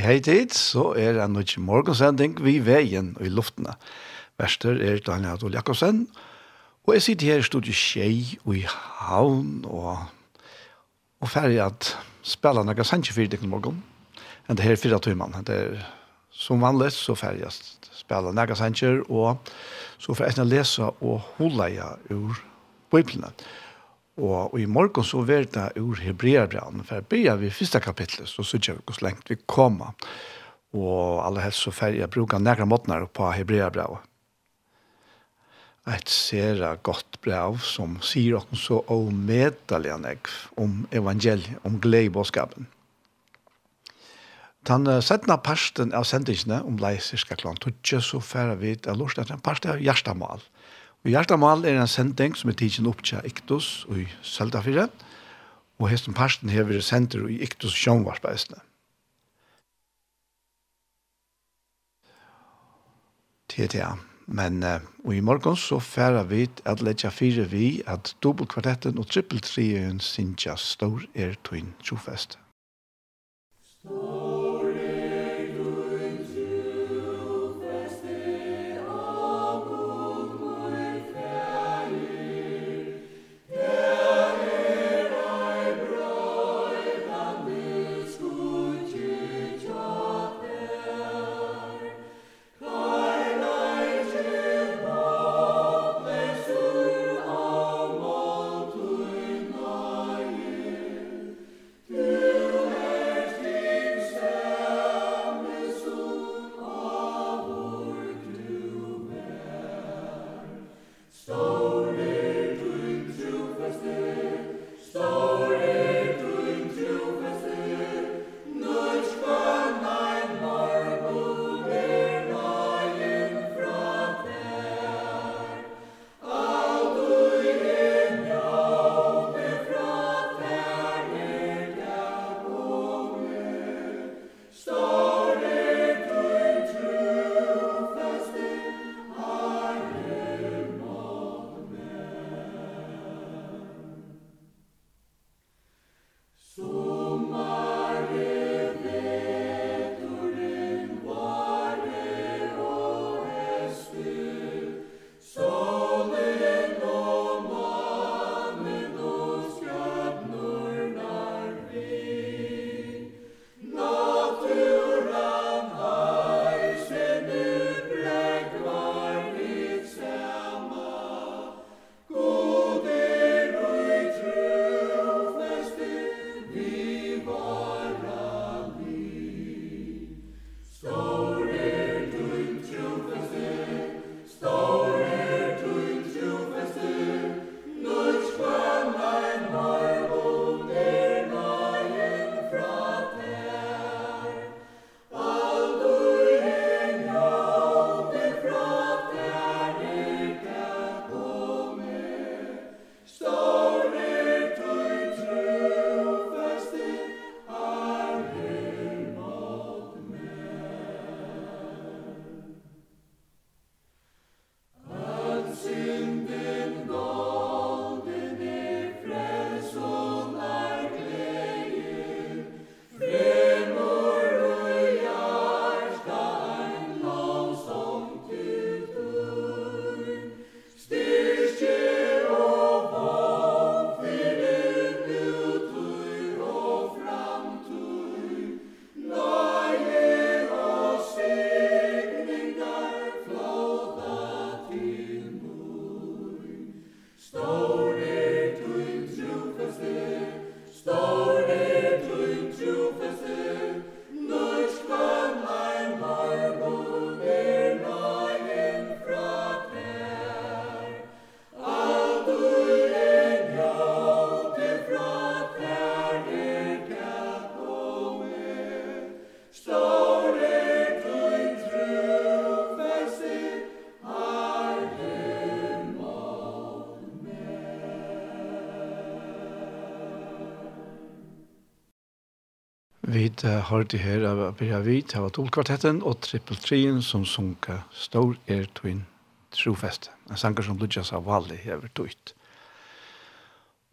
hei hei tid, så er det en morgensending vi veien og i luftene. Verster er Daniel Adol Jakobsen, og jeg sitter her i studiet Kjei og i Havn, og, og ferdig at spiller noen sanje for deg morgen, enn det her fire timene. Det er som vanlig så ferdig at spiller noen sanje, og så får jeg lese og holde jeg ur Bibelen. Og Og, og i morgen så var det ur Hebreabraun, for jeg begynner vi første kapitlet, så synes jeg hvor lengt vi kommer. Og alle helst så fer jeg bruke nærmere måtene på Hebreabraun. Et sera godt brev som sier oss så omedelig om evangeliet, om gledebåskapen. Den uh, settende parten av sendingene om leisiske klant, tog ikke så færre vidt, jeg lort at en part av hjertemål. Mm Og Hjertamal er en sending som er tidsen opp til Iktus og i Søltafire, og hesten parsten hever senter i Iktus sjønvarsbeisene. TTA. Men uh, og i morgen så færer vi at letja fire vi at dobbeltkvartetten og trippeltrien sinja stor er tøyn trofest. Stor at jeg har det her av Birja Hvit, av Adolkvartetten og Trippeltrien som sunka Stor er twin trofeste. En sanger som Ludjas av Valli hever tøyt.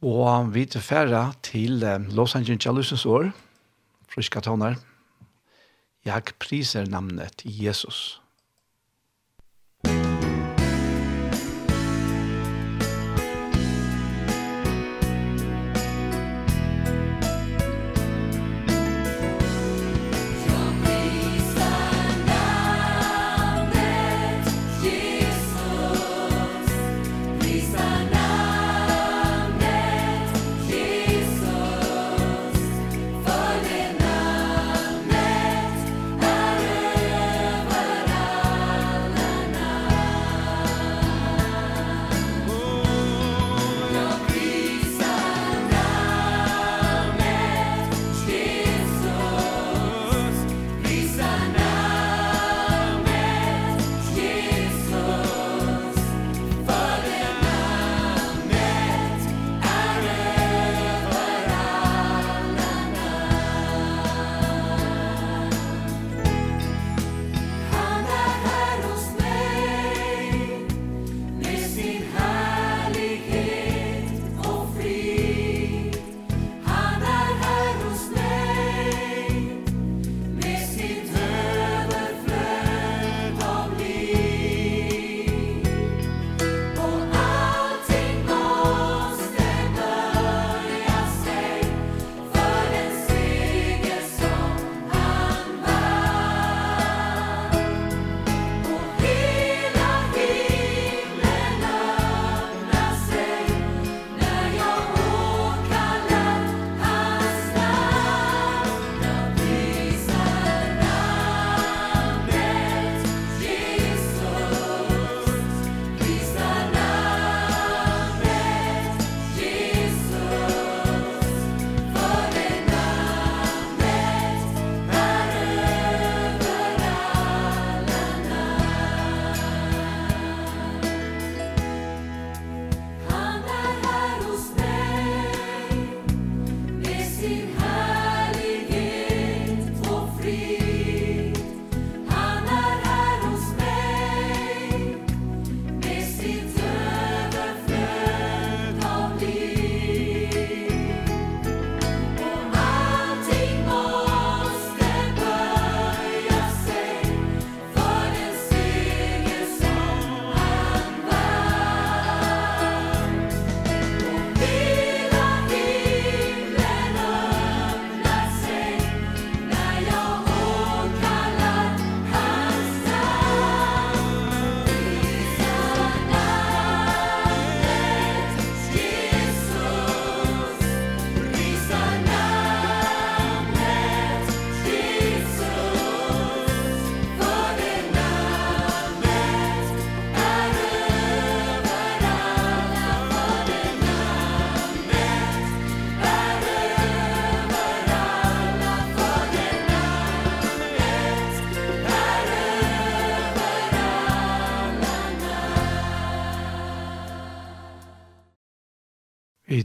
Og vi til færre til Los Angeles Jalusens år, friska toner. Jeg priser namnet Jesus.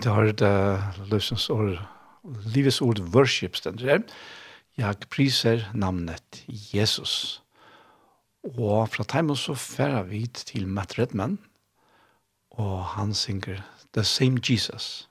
vid har det løsens år, livets ord worship stender her. Jeg priser namnet Jesus. Og fra timen så færer vi til Matt Redman, og han synger The Same Jesus.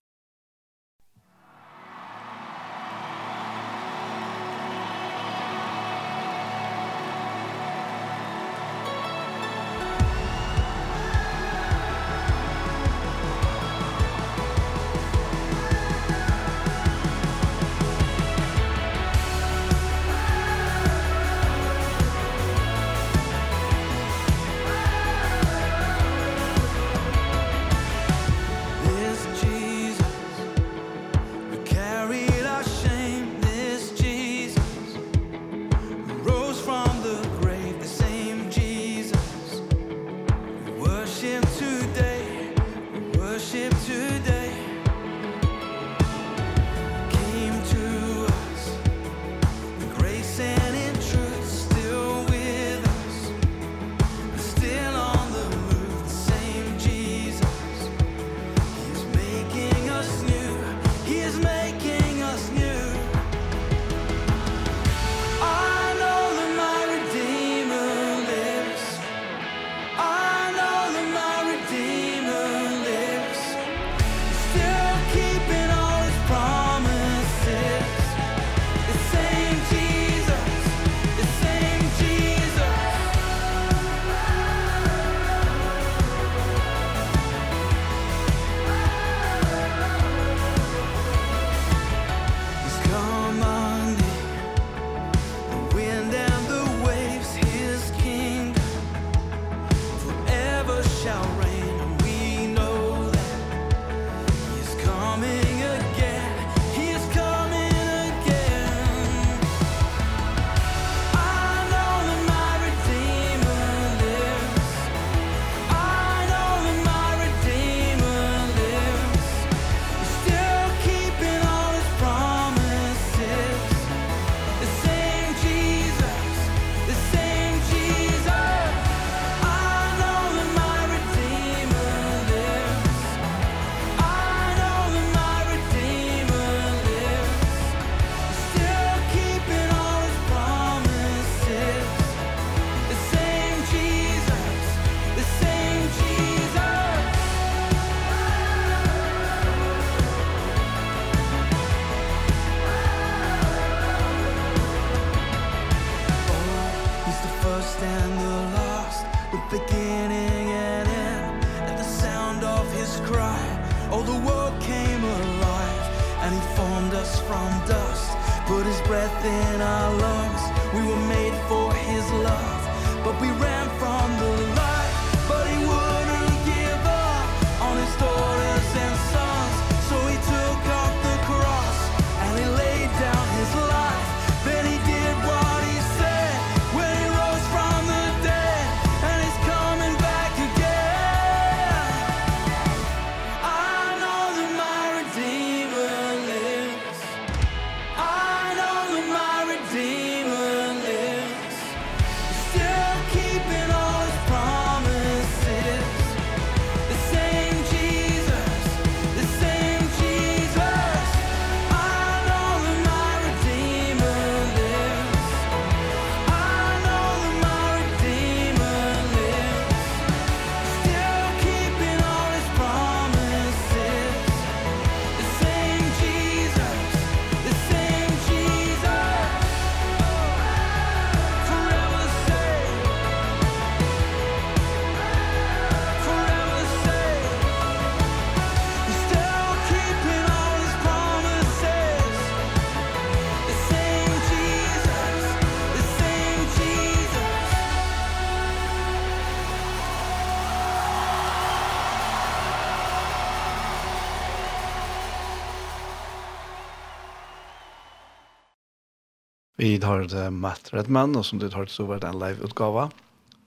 Vi har det Matt Redman, og som du har så var det en live-utgave.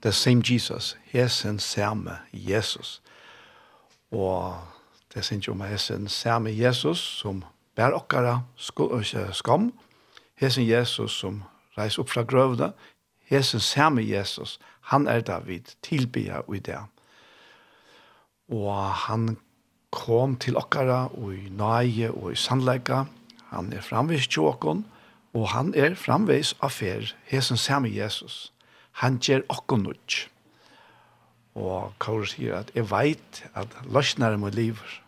The same Jesus, hesen samme Jesus. Og det synes jo om hesen samme Jesus som bær okkara skam, hesen Jesus som reis opp fra grøvda, hesen samme Jesus, han er David, tilbya i det. Og han kom til okkara og i nøye og i sannleika. Han er framvist tjåkon, Og han er framveis affær, hesen samme Jesus. Han gjør okko nudj. Og Kaur sier at jeg veit at løsnare mot livet.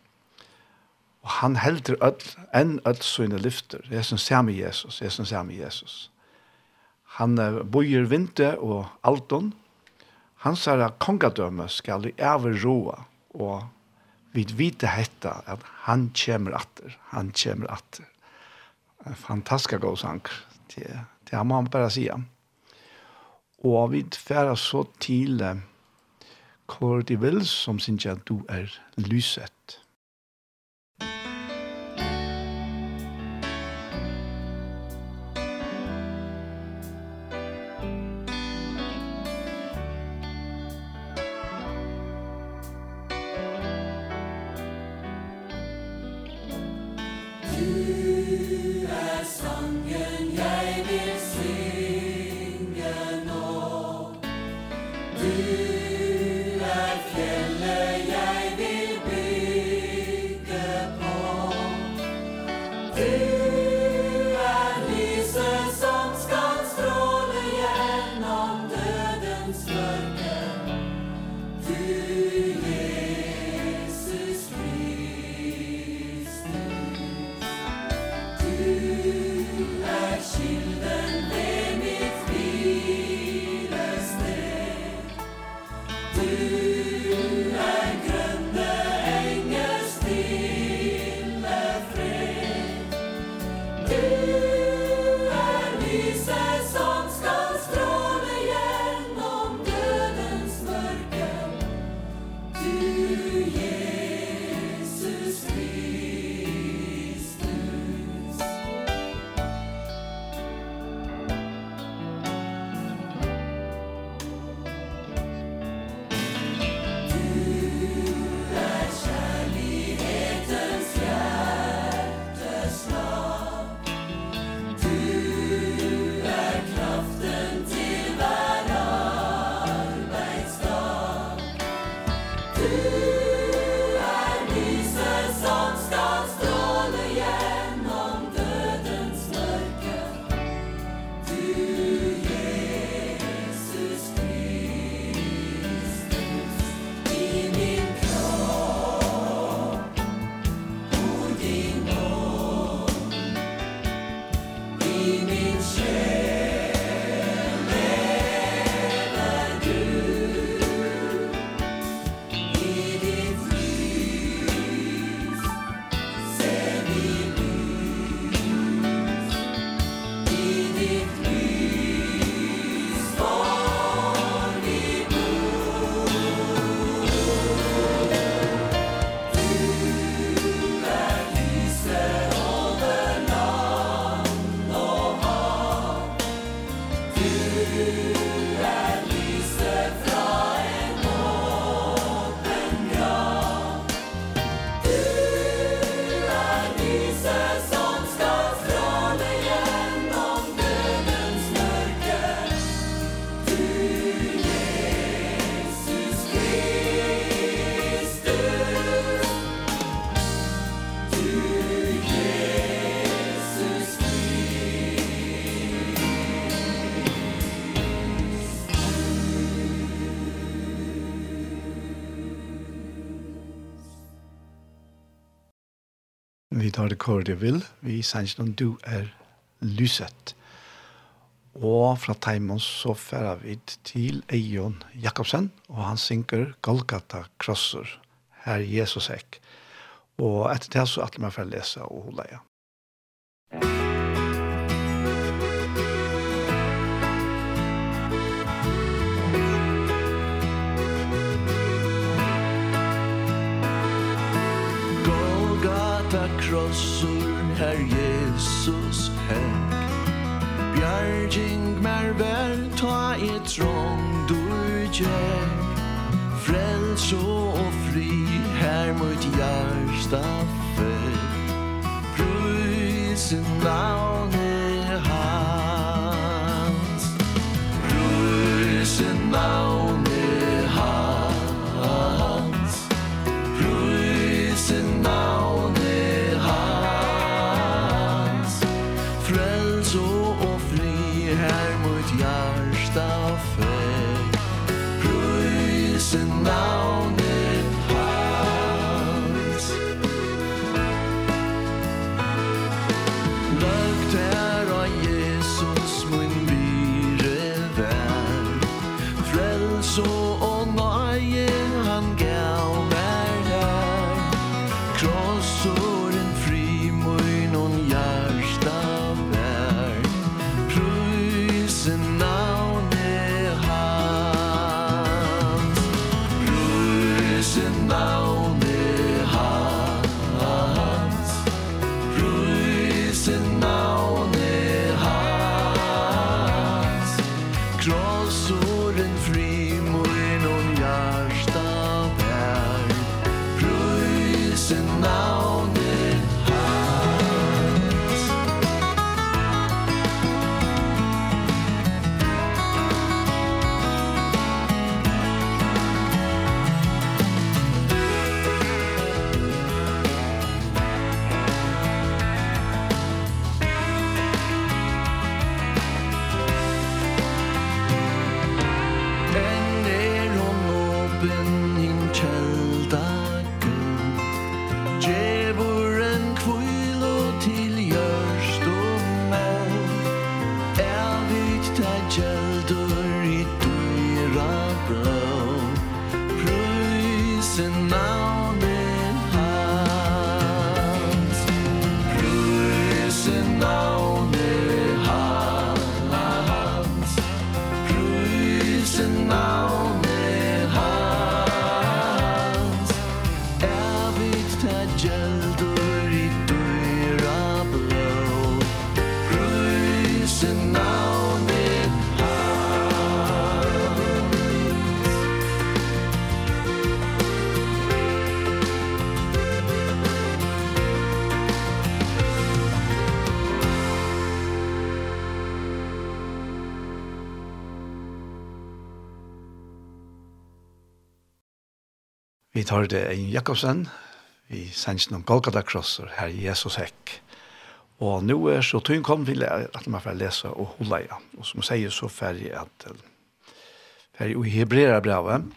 Og han helder öll, enn öll sine lyfter. Hesen samme Jesus, hesen samme Jesus. Han bojer vinte og alton. Han sier at kongadømme skal i roa og vi vite hetta at han kommer atter, han kommer atter fantastiska god sang. Det, det har man bara säga. Og vi färrar så till de Wills som syns att du er lyset. Cordival, vi sanns noen du er lyset. Og fra Taimons så færa vi til Eion Jakobsen, og han synker Golgata Krosser, her Jesus ek. Og etter det så at meg for å lese og holde igjen. krossur her Jesus hek Bjarging mer vel ta i trång du tjek Fräls og fri her mot hjärsta fek Prysen navnet. tar det Ein Jakobsen i sensen om Golgata Cross her Jesus hekk. Og nå er så tøyen kom til at man får lese og holde igjen. Og som sier så ferdig at ferdig i Hebrea brevet.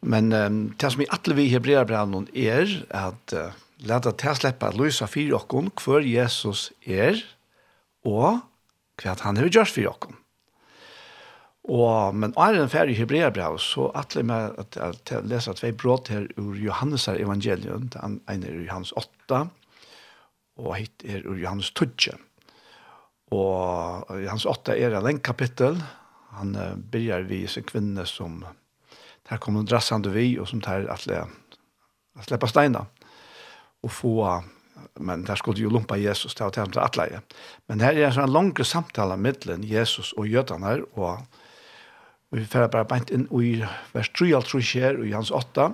Men um, det som i atle vi Hebrea brevet er at uh, lade til slippe at Luisa fire åkken hver Jesus er og hva han har gjort fyrir åkken. Og, men er en ferdig hebreerbrev, så atle med at jeg leser tve brott her ur Johannes her evangelium, den ene er Johannes 8, og hit er ur Johannes 12. Og Johannes 8 er en lengt kapittel, han uh, begynner vi seg kvinne som der kommer en drassande vi, og som tar atle, atle slippe steina, og få men der skulle jo lumpa Jesus til å ta ham til atleie. Men her er en sånn langere samtale mellom Jesus og jødene her, og Og vi fer bare bænt inn i vers 3 alt tror skjer i hans 8.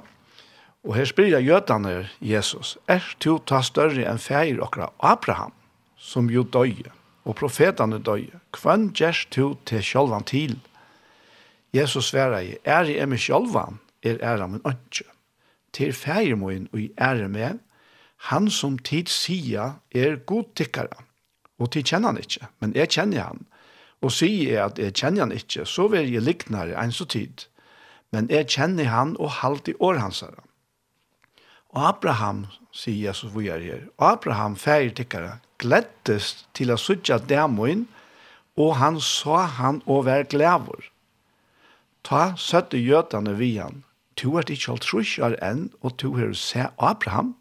Og her spyr jeg jødene Jesus, er du ta større enn feir okra Abraham, som jo døye, og profetene døye, kvann gjerst du til sjølvan til? Jesus sverar jeg, er jeg meg sjølvan, er æra min ønske. Til feir min og i ære med, han som tid sia er godtikkare, og tid kjenner han ikke, men jeg kjenner han, og sier at jeg kjenner han ikke, så vil jeg liknare enn så tid. Men jeg kjenner han og halt i år hans herre. Og Abraham, sier Jesus vi er her, og Abraham feir tikkere, glettes til å sutja demoin, og han sa han og være glæver. Ta søtte gjøtene vi han, to er ikke alt trusjar enn, og to er se Abraham.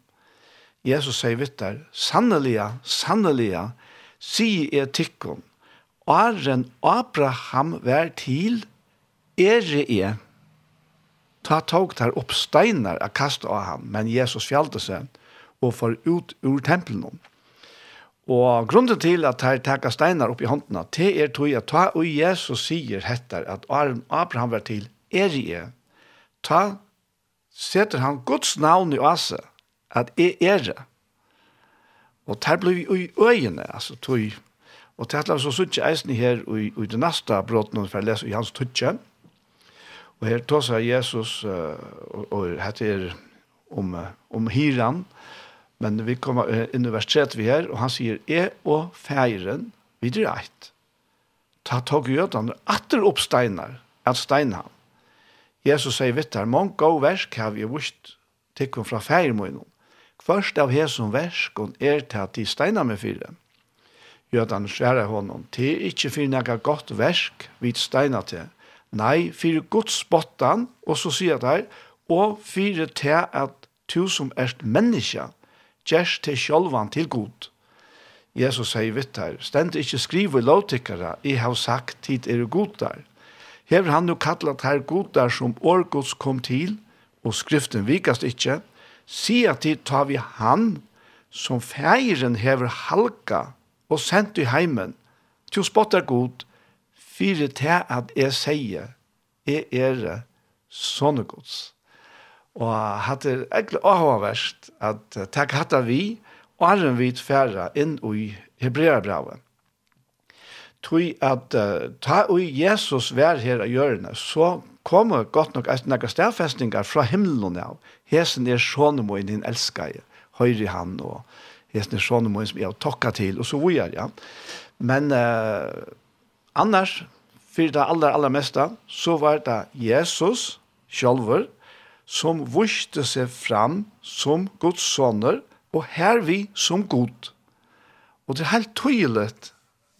Jesus sier vittar, sannelia, sannelia, sier jeg tikkene, Arren Abraham vær til, er det jeg. Ta tog der opp steinar av kast av ham, men Jesus fjallte seg og får ut ur tempelen. Og grunden til at her teka steinar opp i håndene, det er tog at ta og Jesus sier hettar at Arren Abraham vær til, er jeg. Ta setter han Guds navn i oase, at er er. Og der blir vi i øyene, altså tog Og til atler så suttje eisen her i, i det neste bråten for å lese i hans tutje. Og her tar seg Jesus, uh, og, og hette er om, om hyran, men vi kommer inn i vers 3 vi her, og han sier, «E og feiren videre eit. Ta tog jødene atter opp steinar, at steinar han. Jesus sier vittar, «Mång gau versk har vi vust tikkum fra feirmoinon. Først av hesson versk, og er til at de steinar med fyren.» Jødan skjæra honom, te ikkje fyrir nega gott versk vid steina te. Nei, fyrir Guds spottan, og så sier der, og fyrir te at tu som erst menneska, gjerst te sjolvan til god. Jesus sier vitt her, stend ikkje skriv i lovtikkara, i hav sagt tid er god der. Hever han nu kallat her god der som årgods kom til, og skriften vikast ikkje, sier tid tar vi han som feiren hever halka, og sendt i heimen, til spotter god, fire til at jeg sier, jeg er sånne gods. Og hadde egentlig avhåverst at takk hatt vi, og er en vidt færre inn i Hebreabravet. Tui at uh, ta ui Jesus vær her av hjørne, så kommer godt nok etter nekka stedfestningar fra himmelen av. Hesen er sånne må inn din elskar, høyre han og, hesten er sånn og som jeg har tokka til, og så hvor jeg, ja. Men uh, annars, for det aller, aller meste, så var det Jesus selv som vurste seg fram som Guds sønner, og her vi som god. Og det er helt tydelig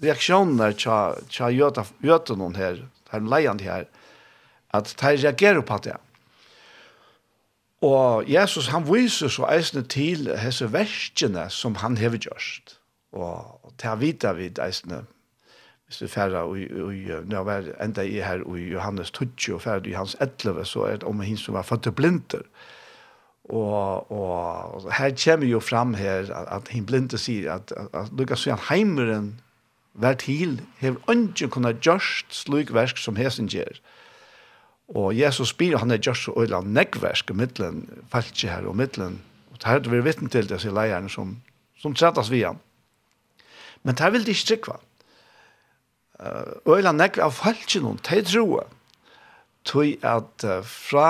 reaksjoner til jøtene her, her leiene her, at de reagerer på det. Og Jesus han viser så eisne til hese verskene som han hever gjørst. Og til han vita vid eisne, hvis vi færre, og, og, når jeg enda i her, i Johannes Tudje, og færre i hans etleve, så er det om henne som var født til blinder. Og, og her kommer jo fram her, at, at henne blinde sier, at, at, at Lukas sier han heimeren, vært til, hever ikke kunnet gjørst slik versk som hesen gjør. Og Jesus spyr, han er just så øyla nekversk i middelen, falskje her og middelen. Og det her vi vittne til det, sier leierne som, som trettas vi han. Men det vil de ikke trykva. Øyla nekversk av falskje noen, de troer, tog at fra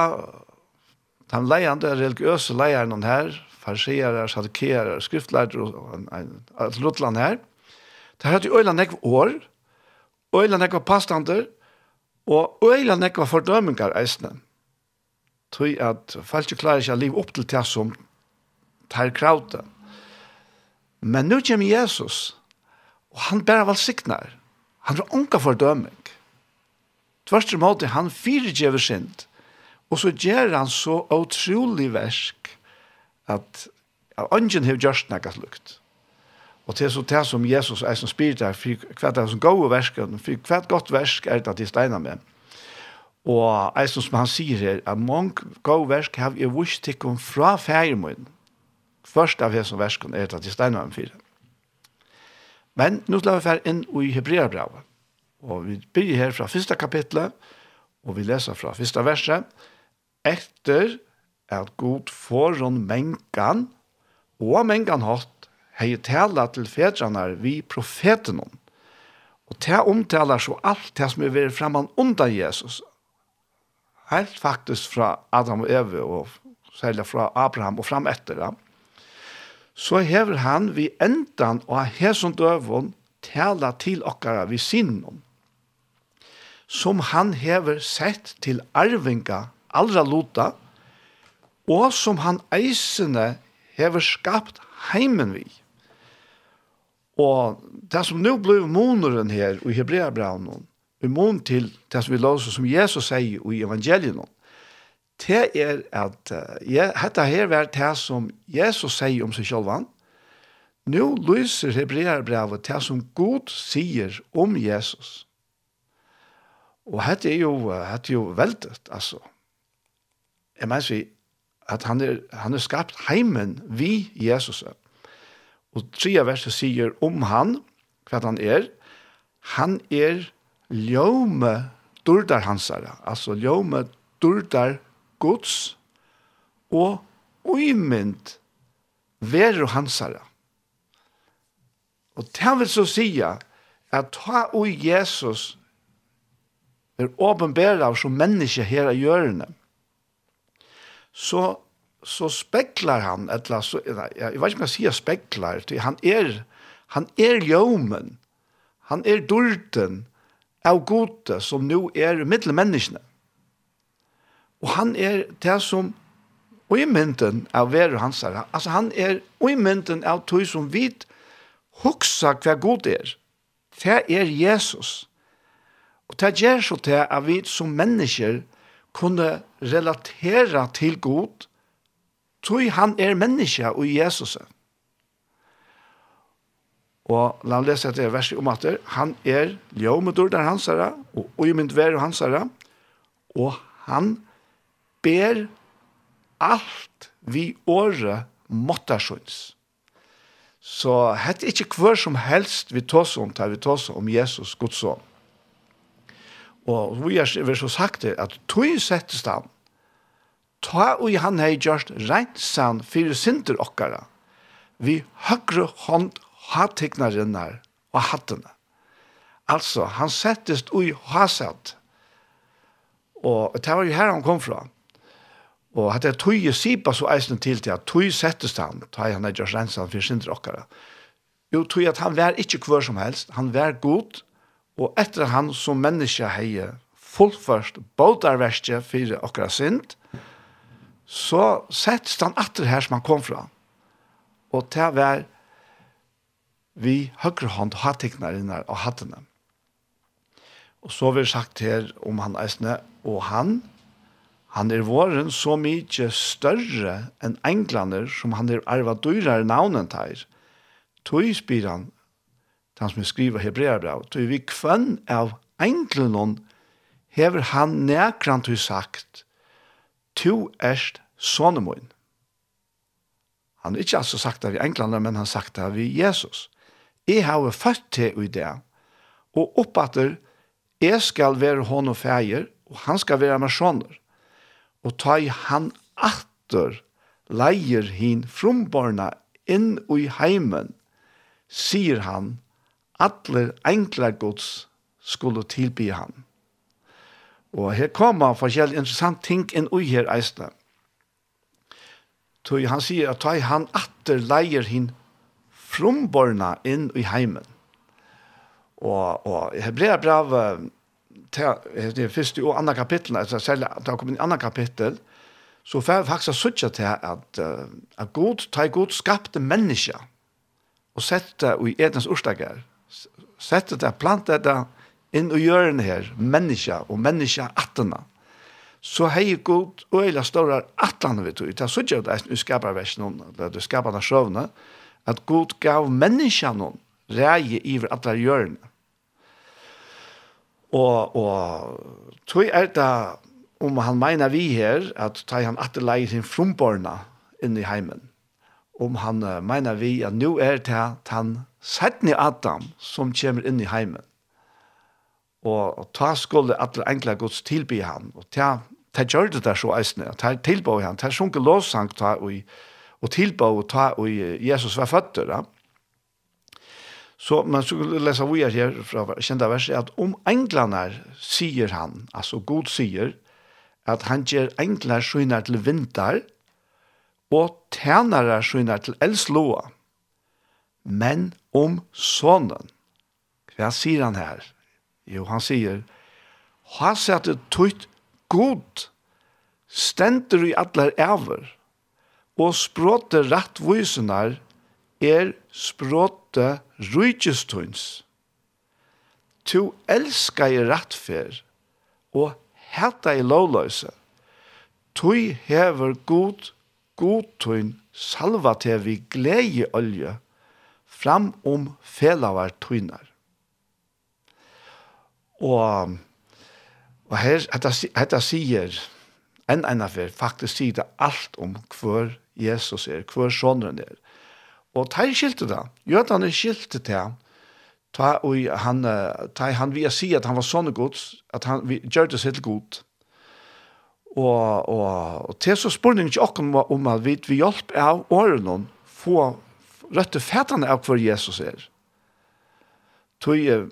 den leierne, religiøse leierne her, farsiere, en, en, altså Lutland her, det her er øyla nekversk år, øyla nekversk pastander, Og øyla nekva fordømingar eisne. Tøy at falskje klarer seg liv opp til det som tar krauta. Men nu kommer Jesus, og han bærer valsiknar. Han har unga fordøming. Tvørste måte, han fyrirgjever sind. Og så gjør han så utrolig versk at, ungen har gjørst nekka slukt. Og det er så det som Jesus er som spyr der, for hva er det som gode versker, for hva er godt versk er det at de steiner med. Og er som han sier her, at mange gode versk har jeg vist til kom fra feriemunnen. Først av hese versken er det at de steiner med fire. Men nå skal vi være inn i Hebreabravet. Og vi begynner her fra første kapitlet, og vi leser fra første verset. Etter at god foran mengan, og mengan hatt, hei tala til fedrarna vi profeten om. Og ta omtalar så alt det som er vært fremman under Jesus. Helt faktisk fra Adam og Eve og særlig fra Abraham og fram etter det. Så hever han vi endan og hesson døvon tala til okkara vi sinnom. Som han hever sett til arvinga allra lota og som han eisene hever skapt heimen vi. Og det som nå blir moneren her i Hebreabraunen, i mon til det som vi låser som Jesus sier i evangelien, det er at ja, dette her er det som Jesus sier om seg selv. Nå lyser Hebreabraunen det som Gud sier om Jesus. Og dette er jo, dette er jo veldig, altså. Jeg mener at han er, han er skapt heimen vi Jesus er. Og tredje verset sier om han, hva han er, han er ljome durdar hansara, altså ljome durdar gods og uimynd veru hansara. Og det vil så sige at ta ui Jesus er åpenbæra av som menneske her av hjørne, så så speklar han, eller så, nei, jeg vet ikke om jeg sier speklar, han er, han er jømen, han er dulten av gode som nå er middelmenneskene. Og han er det som uimynden av veru hans her. Altså han er uimynden av tog som vit huksa hva god er. Det er Jesus. Og det gjør så til at vi som mennesker kunne relatera til god tog han er menneske og Jesus. Og la han lese etter verset om at han er ljømedor der hans herre, og uimynd ver hans herre, og han ber alt vi åre måttasjons. Så hette ikke hver som helst vi tås om, tar vi tås om Jesus, Guds son. Og vi har så sagt det, at tog settes han, ta og han hei gjørst reinsan fyrir sinter okkara, vi høgre hånd hatiknarinnar og hattene. Altså, han settest ui hasat, og det var jo her han kom fra, og at det tog i Sipa så eisen til til at tog settest han, ta han hei gjørst reinsan fyrir sinter okkara. Jo, tog at han var ikkje hver som helst, han var god, og etter han som menneske hei fullførst bådarverstje fyrir okkara sint, så sets han atter her som han kom fra. Og det var vi høyre hånd hatteknerne og hattene. Og så vil jeg sagt her om han eisne, og han, han er våren så mykje større enn englander som han er arva dyrere navnen teir. Tøy spyr han, han som skriver hebreerbrev, tøy vi kvønn av englanon hever han nekrant tøy sagt, to erst sonen min. Han har ikke altså sagt det vi englander, men han har sagt det vi Jesus. Jeg har født til i det, og oppater, jeg skal være hånd og feir, og han skal være med soner. Og ta i han atter, leier hin fromborna inn i heimen, sier han, atler enkla gods skulle tilby han. Og her kommer forskjellige interessante ting inn i her eisene. Så han sier at tøy han atter leier hin frumborna inn i heimen. Og, og Hebrea brav det er første og andre kapittel, altså selv at det har kommet inn i andre kapittel, så får jeg faktisk sørge til at, at god, ta god skapte mennesker og sette i etens orsaker. Sette det, plante det, inn og gjør den her, menneska og menneska attena, så hei god og eila stårar atlan vi tog, ta sudja at eisen skapar noen, eller du skapar den sjøvne, at god gav menneska noen reie iver atla gjørne. Og, og tog er det om han meina vi her, at ta han atleir sin frumborna inn i heimen, om han meina vi at nu er det han sættni Adam som kommer inn i heimen, og ta skulle alle enkle gods tilby han, og ta, ta gjør det der så eisne, ta tilbå han, ta sjunke låsang ta og, og tilbå og ta og Jesus var føtter da. Så man skulle lesa vi her fra kjente verset, at om englene sier han, altså god sier, at han gjør englene skjønner til vinter, og tænare skjønner til elslåa, men om sonen. Hva sier han her? Jo, han sier, «Ha sett at det tøyt god stender i alle æver, og språte rettvisenar er språte rujtjestøyns. Tu elskar i rettfer, og heta i lovløse. Tu hever god, godtøyn salva til vi glede olje, fram om felavar tøynar. Og, og her, dette, sier, enn enn affær, faktisk sier det alt om hver Jesus er, hver sånneren er. Og ta de skilte det. Jødene skilte det. Ta, og han, ta, han vil si at han var sånne gods, at han gjør det seg til god. Og, og, og til så spør han ikke om, om at vi, vi hjelp av årene få røtte fætene av hver Jesus er. Tøy,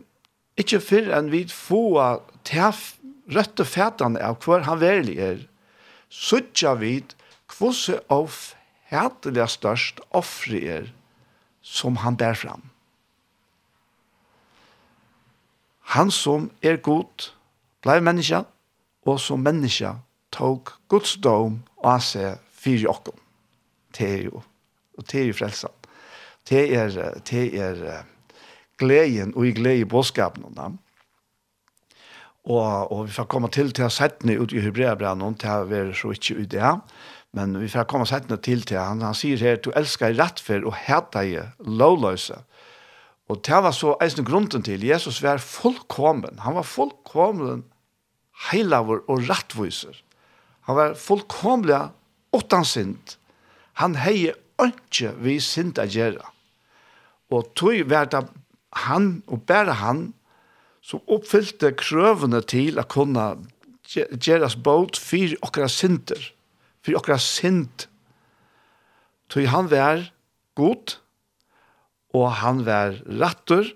Ikke før enn vi får til røtte fætene av hver han verlig er, suttja vid hvordan av hætelig størst offre er som han bær fram. Han som er god, blei menneska, og som menneska tog Guds dom av seg fyri okkom. Det er jo, og det er jo frelsen. Det er, det er, gleden og i glede i bådskapen. Og, og vi får komme til til å sette ned ut i Hebreabrennen, til å være så ikke ut det. Men vi får komme sette ned til til han. Han sier her, du elsker rettferd og heter deg lovløse. Og det var så eisen grunden til. Jesus var fullkommen. Han var fullkommen heilavur og rettviser. Han var fullkomlig åttansint. Han heie ikke vi sint å gjøre. Og tog var det han og bare han som oppfyllte krøvene til å kunne gjøres båt for okra synder, for okra synd. Så han var god, og han var rattur,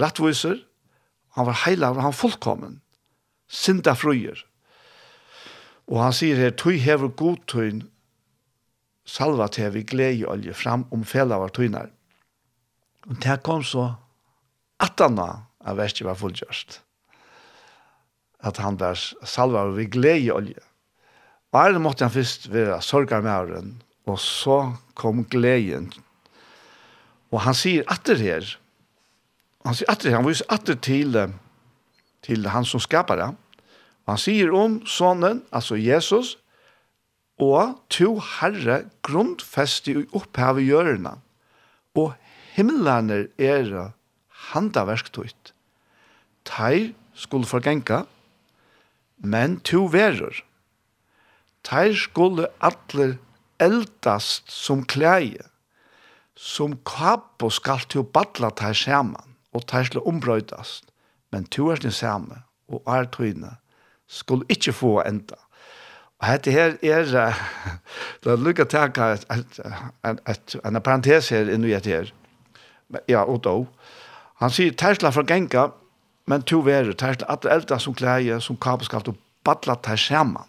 rattviser, han var heilag, han var fullkommen, synda fruer. Og han sier her, «Tøy hever godtøyn, salva til vi glede olje fram om fela var tøynar.» Og det kom så at han av verset var fullgjørst. At han var og vi glede i olje. Og her måtte han først være sorgar med åren, og så kom gleden. Og han sier atter her, han sier atter her, han viser atter til, til han som skapar det. Og han sier om sonen, altså Jesus, og to herre grunnfeste i opphavet hjørnet, og himmelene er handaverktøyt. Teir skulle forgenka, men to verur. Teir skulle atler eldast som klæje, som kapo skal til å badla teir saman, og teir skulle ombrøydast, men to er sin samme, og er tøyne, skulle ikkje få enda. Og dette her er, det er lukka teka en parentes her inni etter her, ja, og då. Han sier, tersla fra genga, men to verer, tersla, at eldre som klæje, som kapskaft, og badla ter saman.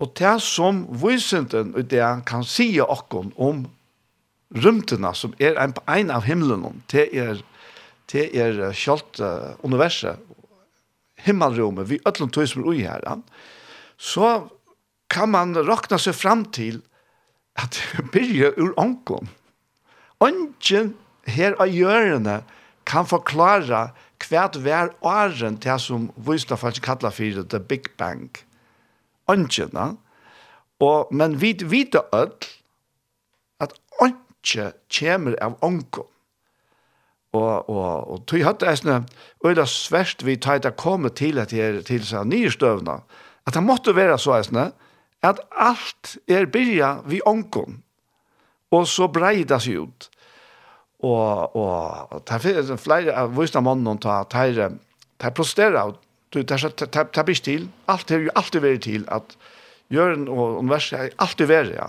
Og det som vysenten og det kan si okkon om rymtena, som er en, en av himmelen, det er, det er kjølt uh, universet, himmelrommet, vi ødlom tog som er ui her, så kan man rakna seg fram til at det byrja ur onkon. Ongen her av hjørne kan forklare hvert vær åren til det som Vøystafeldt kallar for The Big Bang. Ungen. Og, men vi vet alt at ongen kommer av ongen. Og, og, og tog hatt det sånn, og det svært vi tar det komme til at det til seg nye støvner, at det måtte være så sånn, at alt er byrja vi ongen og så breida seg ut. Og, og det er flere av vissna mannen ta, tar, tar protesterer, du tar, tar, tar, tar bist til, alt er jo alltid vært til, at Jørn og universet har alltid vært, ja.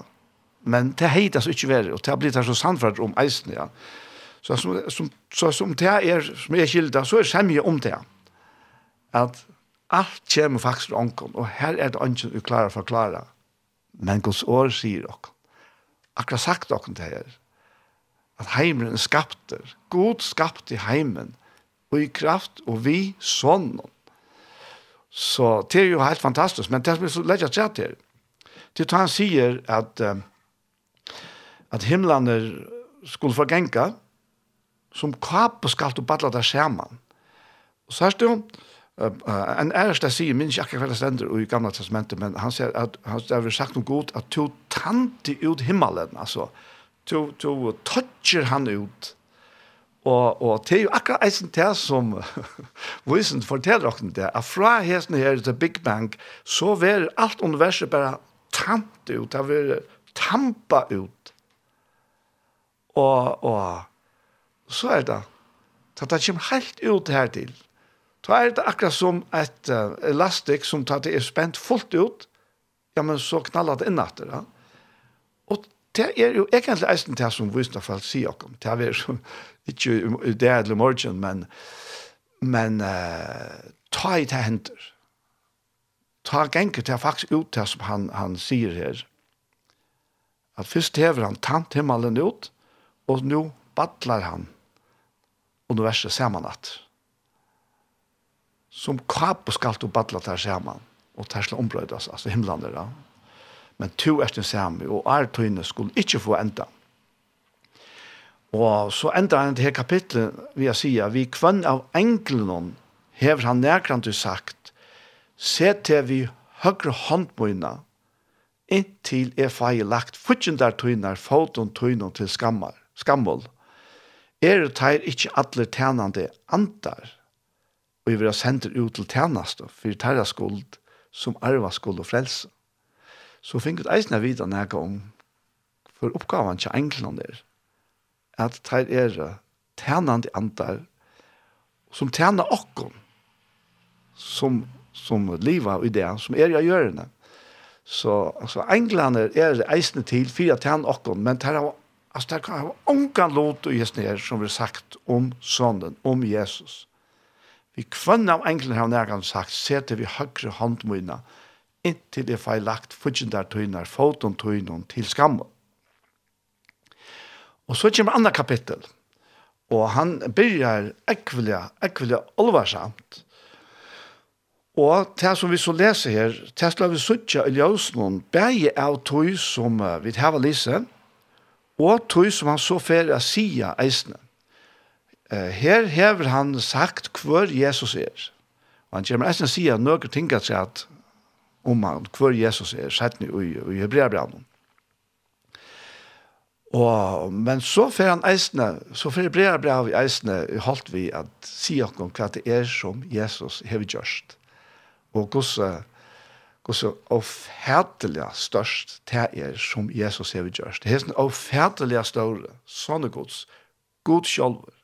Men det heit altså ikkje vært, og det blir blitt så sannfart om eisen, ja. Så som, som, så, som det er, som er kilda, så er semje om det. At alt kjem faktisk til ånden, og her er det ånden vi klarer å forklare. Men Guds år sier dere. Ok akkurat sagt dere det her, at heimen er skapter. God skapte heimen, og i kraft, og vi sånn. Så det er jo helt fantastisk, men det er så lett å se til. Til han sier at, at himlaner skulle forgenka, som kapo skal du badla der skjermen. Og så er det jo, Uh, en ærst jeg sier, minns ikke akkurat stender i gamle testamentet, men han sier at han har sagt noe godt, at to tante ut himmelen, altså, to, to toucher han ut, og, og det er jo akkurat eisen det som Wilson forteller dere det, at fra hesten her til Big Bang, så vil alt universet bare tante ut, det vil tampa ut, og, og så er det, så det kommer helt ut her til, Da er det akkurat som et uh, elastikk som tar det er spent fullt ut, ja, men så knallar det innatter, ja. Og det er jo egentlig eisen til som visne fall sier dere. Det er jo ikke det eller morgen, men, men uh, ta i det henter. Ta genker til faktisk ut til som han, han sier her. At først hever han tant himmelen ut, og nå battler han universet sammen at som kap og skalt og badla der saman, og der skal ombrøydas, altså himlander, ja. Men to er den samme, og er tøyne skulle ikke få enda. Og så enda han til her kapitlet, vil jeg si, vi kvann av englene, hever han nærkrant du sagt, se til vi høyre håndmøyna, inntil er feil lagt, futjen der tøyner, foton tøyner til skammar, skammål, er det teir ikkje alle tænande antar? og vi er sendt ut til tjeneste for terra skuld som arva skuld og frelse. Så fikk eisen eisne videre når om for oppgaven til englene der at det er tjenende antar som tjener okkom som, som livet i det som er i gjørende. Så altså, englene er eisen til fire tjener okkom men det har Altså, det kan ha ångan lot och gestner som vi har sagt om sonen, om Jesus. Vi kvann av englene har nærgan sagt, sete vi høyre håndmøyna, inntil det feil lagt fudgjendar tøynar, foton tøynon til skammen. Og så kommer andre kapittel, og han begynner ekvelja, ekvelja olvarsamt, Og det som vi så leser her, det skal vi suttje i ljøsnån, begge av tog som vi har lise, og tog som han så fer å sige eisene her hever han sagt hver Jesus er. Og han kommer eisen å si at noen ting at seg om han, hver Jesus er, sett ni i, i Hebreabranen. Og, men så fer han eisne, så fer brea bra vi eisne, holdt vi at si okkom hva det er som Jesus hever gjørst. Og hvordan gosse ofætelig størst det er som Jesus hever gjørst. Det er sånn ofætelig større, sånne gods, god sjolver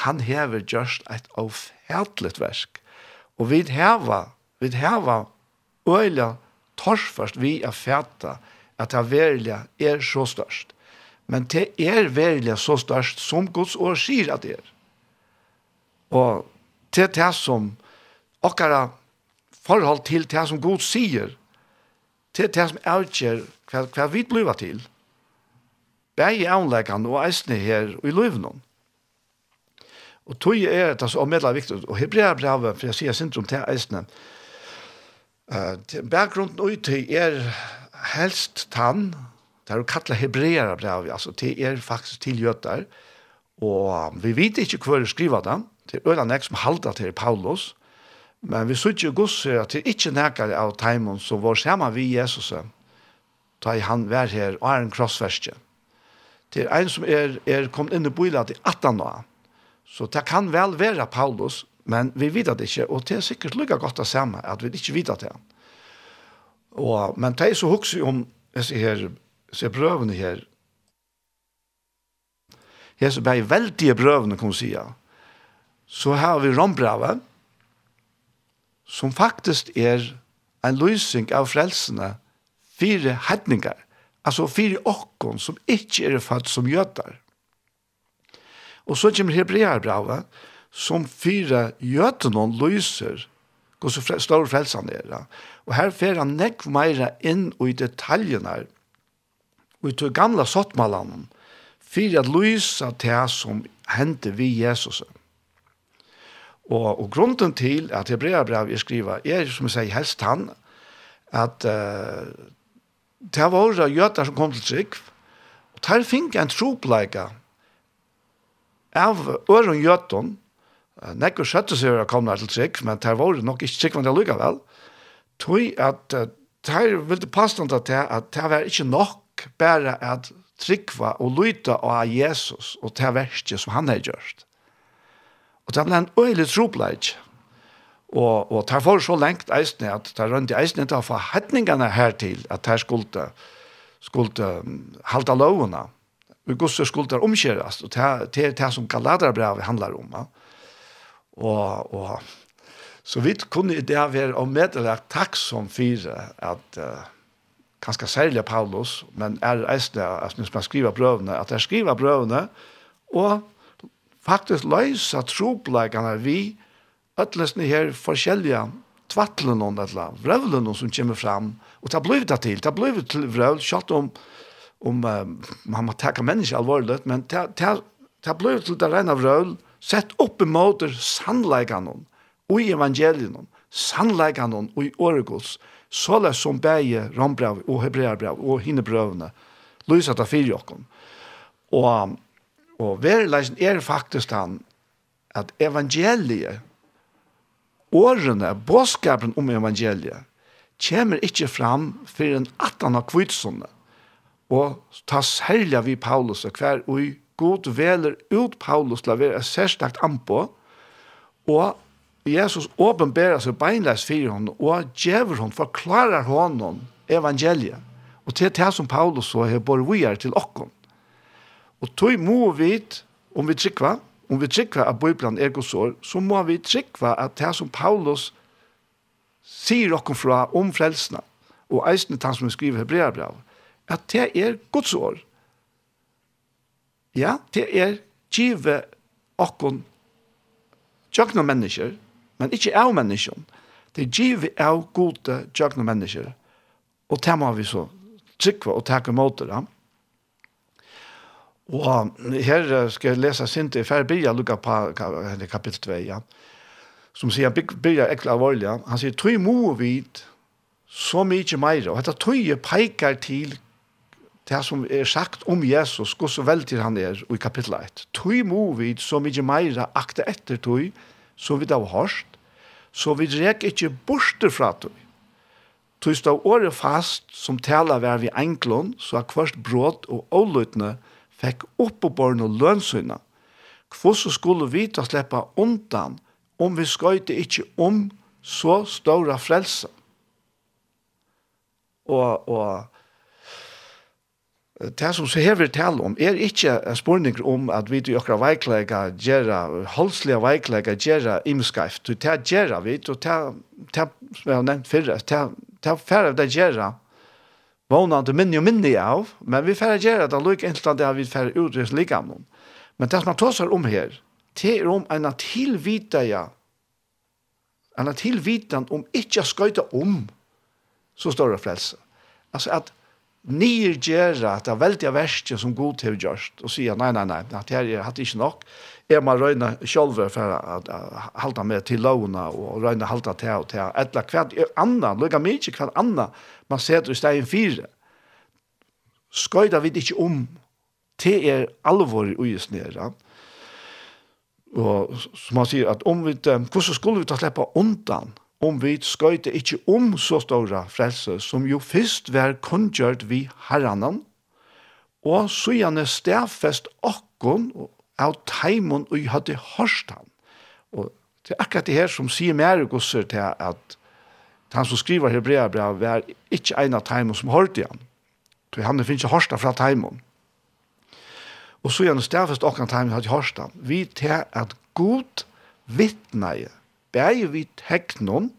han hever gjørst et avfætlet versk. Og vi heva, vi heva øyla torsførst vi er fæta at det verilige er så størst. Men det er verilige så størst som Guds år sier at det er. Og det er det som okkara forhold til det som Gud sier, det er det som avgjør hva, hva vi blir til. Begge avleggene og eisene her og i løvnene. Og tog er det så medla viktig, og Hebrea brevet, for jeg sier syndrom til eisene, uh, bakgrunden ut til er helst tann, det er jo kattla Hebrea brevet, altså til er faktisk til jøter, og vi vet ikke hva det skriver det, til Ølanek som halda til Paulus, men vi sier ikke gos at det ikke nekker av Taimon som var sammen vi Jesus, da han var her og er en krossverskje. Det er en som er, er kommet inn i bøyla til 18 år, Så det kan vel være Paulus, men vi vet det ikke, og det er sikkert lykke godt å se at vi ikke vet det. Og, men det er så hukse om disse her, disse prøvene her, disse bare veldige prøvene, kan man si, så har vi rombrevet, som faktisk er en løsning av frelsene, fire hedninger, altså fire åkken som ikke er født som gjøter. Og så kommer Hebreabravet, som fyra gjøtene lyser, hvor så fre, står frelsen er. Og her fer han nekk mer inn i detaljene her, og i to gamla sottmalene, fyra lysa til som hendte vi Jesus. Og, og grunden til at Hebreabravet er skrivet, er som jeg sier helst han, at uh, det var jøter som kom til trygg, og der finner en tropleika av øren gjøton, nekker sjøtte seg å komme til trygg, men det var nok ikke trygg, men det lykket vel, tog at det ville passe noe til at det var ikke nok bare at tryggva og lyta av Jesus og det verste som han har gjort. Og det ble en øyelig tropleik. Og, og det var så lengt eisne at det rønt i eisne til å få hetningene her til at det skulle, skulle halte lovene. Mm og Guds skuldar omkjøres, og det er det som Galaterbrevet handlar om. Ja. Og, og, så vi kunne det være å meddele takk som fire, at uh, kanskje særlig Paulus, men er eisende, at hvis man skriver brøvene, at jeg skriver brøvene, og faktisk løse troplegene vi, ødelesene her forskjellige tvattelen noen, eller vrøvlen som kommer fram, og det har blivit det til, det har blivit til vrøvl, selv om om man må takke mennesker alvorlig, men det ble til det rene av røl, sett opp i måter sannleikene og i evangeliene, sannleikene og i åregods, det som beie rombrev og hebreerbrev og hinnebrøvene, lyset av fyrjokken. Og, og verleisen er faktisk han at evangeliet, årene, bådskapen om evangeliet, kommer ikke fram for en 18 av kvitsene, og ta særlig vi Paulus og hver ui god veler ut Paulus til å være særstakt anpå og Jesus åpenbærer seg beinleis for henne og djever henne, forklarer henne evangeliet. Og til det som Paulus så har bor vi er til okken og tog må vi om vi trykva om vi trykva at Bibelen er godsår så må vi trykva at det som Paulus sier okken fra om frelsene og eisne han som skriver hebreabrevet at det er Guds år. Ja, det er give okkon tjøkna mennesker, men ikke av mennesker. Det er give av gode tjøkna mennesker. Og det må vi så trykva og takke mot det. Og her skal jeg lese sint i Ferbia, lukka på kapittel 2, ja. som sier, bygja ekla alvorlig, han sier, tog må vid så mykje meira, og dette tog peikar til det som er sagt om Jesus, hvor så veldig han er i kapittel 1. Tøy må vi så mye mer akte etter tøy, så vi da har hørt, så vi rek ikke borte fra tøy. Tøy stå året fast, som taler hver vi enklån, så har kvart bråd og avløtene fikk opp på barn og lønnsynene. Hvordan skulle vi ta slippe undan, om vi skøyte ikke om så store frelse. Og, og det som så hever tal om er ikke en spurning om at vi til okra veiklega gjerra, holdslige veiklega gjerra imskaif, du ta gjerra vi, og ta, ta, som jeg har nevnt fyrre, ta, ta færre av det gjerra, vånande minne og minne av, men vi færre gjerra det luk enten det vi færre utrys ligamnon. Men det som man tåsar om her, det er om en tilvita ja, en tilvitan om ikke skøyta om, så står det frelse. Altså at nirgjera at det er veldig verste som god til gjørst, og sier nei, nei, nei, at her er hatt ikke nok. Jeg må røyne selv for å halte meg til lovene, og røyne halte til og til. Eller hva hver annan, lukka mye hva annan, man ser i stegen fire. Skøyda vi ikke om, til er alvor i ugesnere. Og som han sier, at om vi, hvordan skulle vi ta slippe undan? om vi skøyte ikkje om så stora frelse, som jo fyrst var kongjørt vi herranen, og søgjane stedfest okkon av teimon og hadde hørst han. Og det er akkurat det her som sier mer gosser til at han som skriver hebrea brev var ikkje en av teimon som hørte han. Så han finnes ikke hørst fra teimon. Og søgjane stedfest okkon teimon hadde hørst han. Vi til at god vittneie bæði við teknon,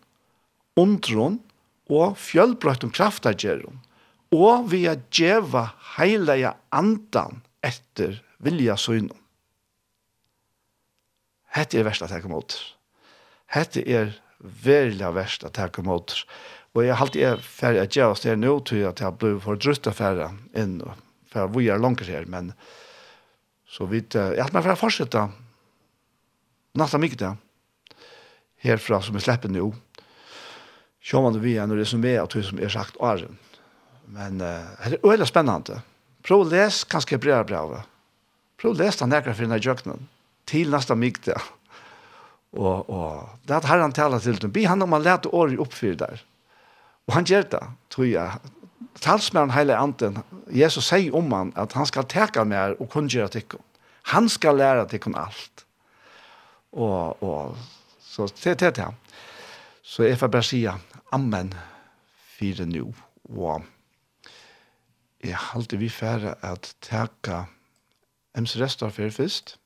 undron og fjølbrøttum kraftagerum, og vi er djeva heilige andan etter vilja søgnon. Hette er verst at jeg kom. Hette er veldig verst at jeg. Og jeg halte er ferdig at jeg var nå til at jeg ble for drutt ferra ferdig inn, for vi er langt her, men så vidt, jeg halte meg for å fortsette. Natta mye herfra som vi slipper nå, så man det vi en resumé av det som er sagt åren. Men uh, det er veldig spennende. Prøv å lese kanskje brev brevet. Prøv å lese den nærkere for denne jøkkenen. Til neste mygde. Og, og det er at herren taler til dem. Be han om han lette året oppfyr der. Og han gjør det, tror jeg. Talsmæren hele anten, Jesus sier om han at han skal teka mer og kunngjøre tikkene. Han skal lære tikkene alt. Og, og Så det er det. Så jeg får bare si amen for nå. Og jeg halte vi færre at teka ems restar for først,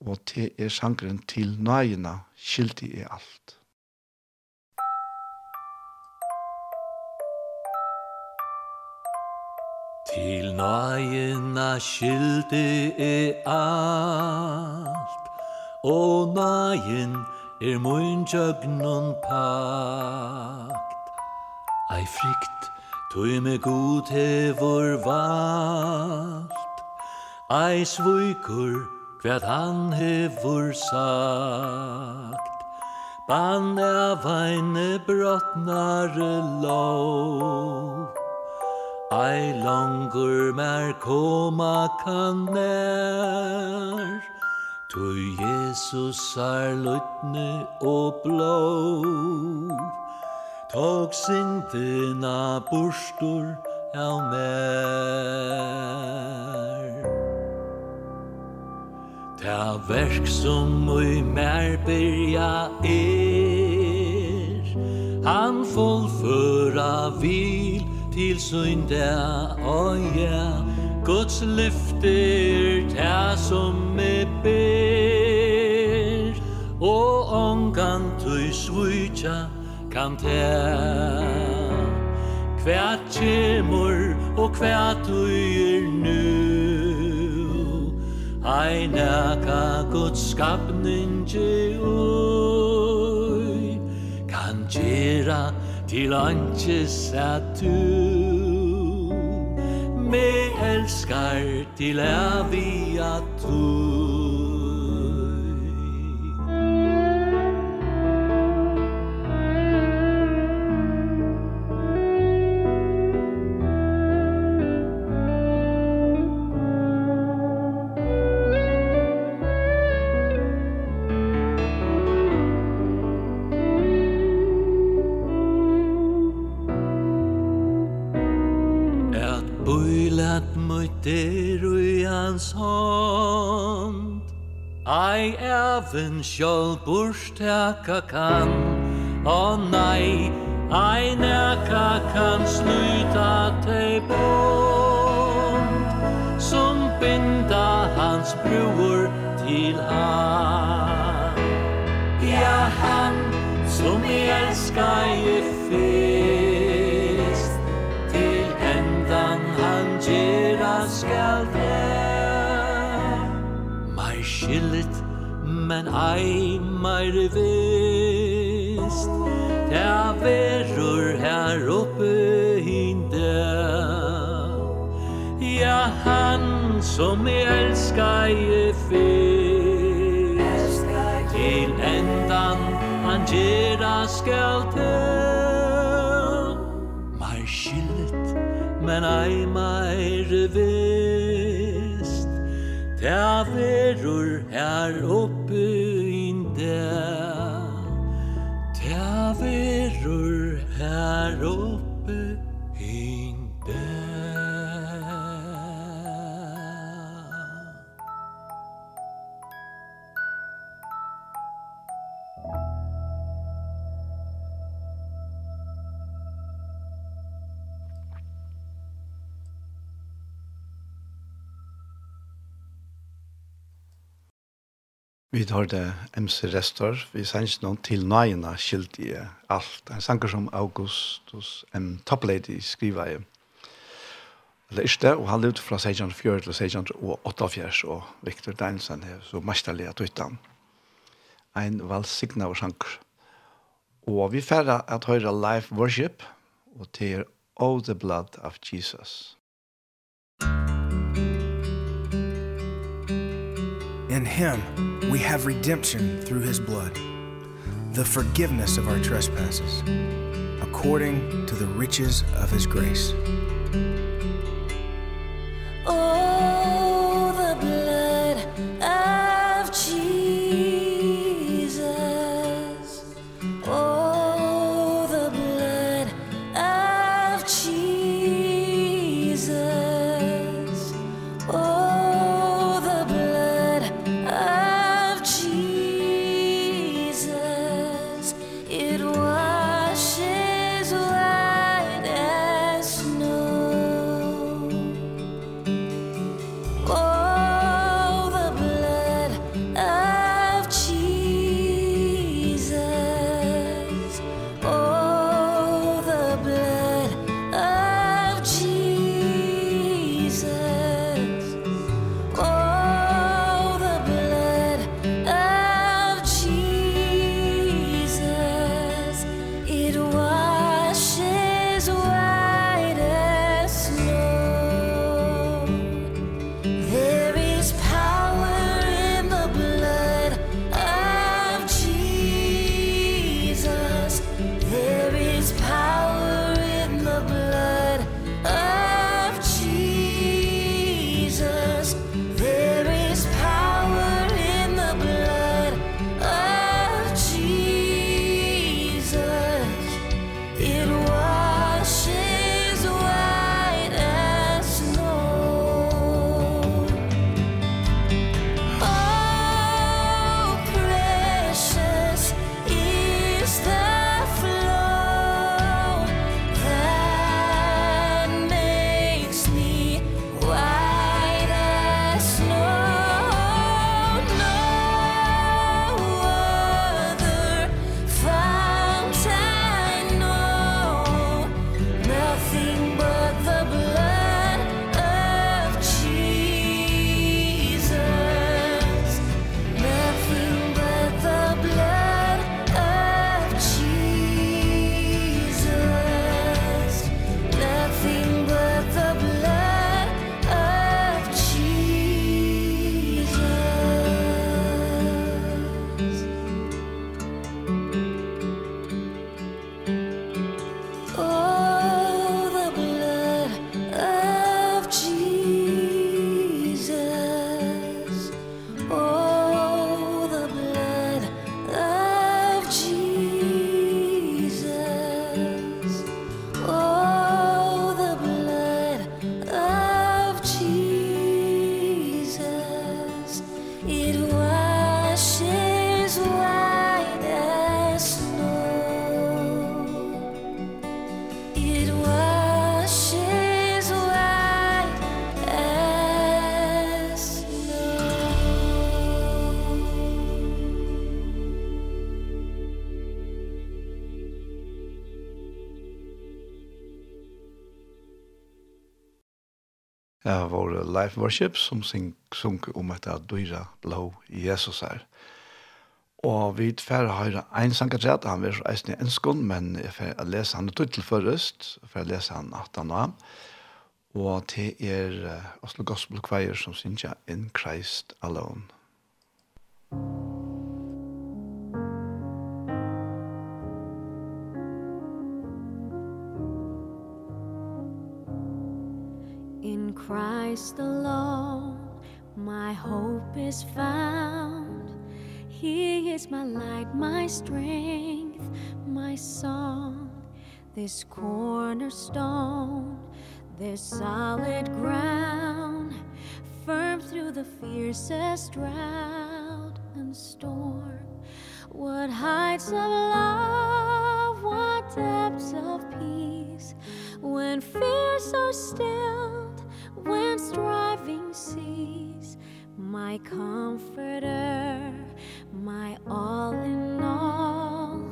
og til er sangren til nøyene skyldig i alt. Til nøyene skyldig i alt, og nøyen er mun jögnun pakt. Ei frikt, tøy me god hevor valt. Ei svuikur, hvat han hevor sagt. Bann av veine brottnare lov. Ei langur mer koma kan nær Tu Jesus er lutne og blå Tog sindina bursdur av mer Ta verk som ui mer byrja er Han fullføra vil til sunda og ja Guds lyfter ta som me ber Og ongan tui svujtja kan ta Kvært kjemur og kvært tui er nu Ein eka Guds skapning ui Kan gjera til anches at du me elskar til avia at at møtt der ui hans hånd. Ei even sjål burstaka kan Å nei, ei neka kan sluta tei bort Som binda hans bruer til han Ja, han som jeg elskar i fyr skillet men ei meir vist. Ta verur her oppe hinde Ja, han som jeg elskar i fyrst. Til endan han gjerra skal til Mai skillet, men ei meir Ta verur her oppe inde Ta verur her oppe Vi tar det MC Restor, vi sanns noen til nøyene skilt i alt. En sanger som Augustus M. Toplady skriver i det ikke, og han levde fra 1604 til 1648, og Victor Danielsen er så mesterlig at utan. En valsignet av sanger. Og vi færre at høre live worship, og til All the Blood of Jesus. In him we have redemption through his blood, the forgiveness of our trespasses, according to the riches of his grace. det var Life Worship som sung om etter dyra blå Jesus her. Og vi tverre har en sanger til at han vil reise ned en skånd, men jeg får lese han til først, jeg får lese han at han var. Og til er Oslo Gospel Choir som synger In Christ Alone. Thank. Christ alone my hope is found. He is my light, my strength, my song. This cornerstone, this solid ground Firm through the fiercest drought and storm. What heights of love, what depths of peace When fears are still when striving cease my comforter my all in all.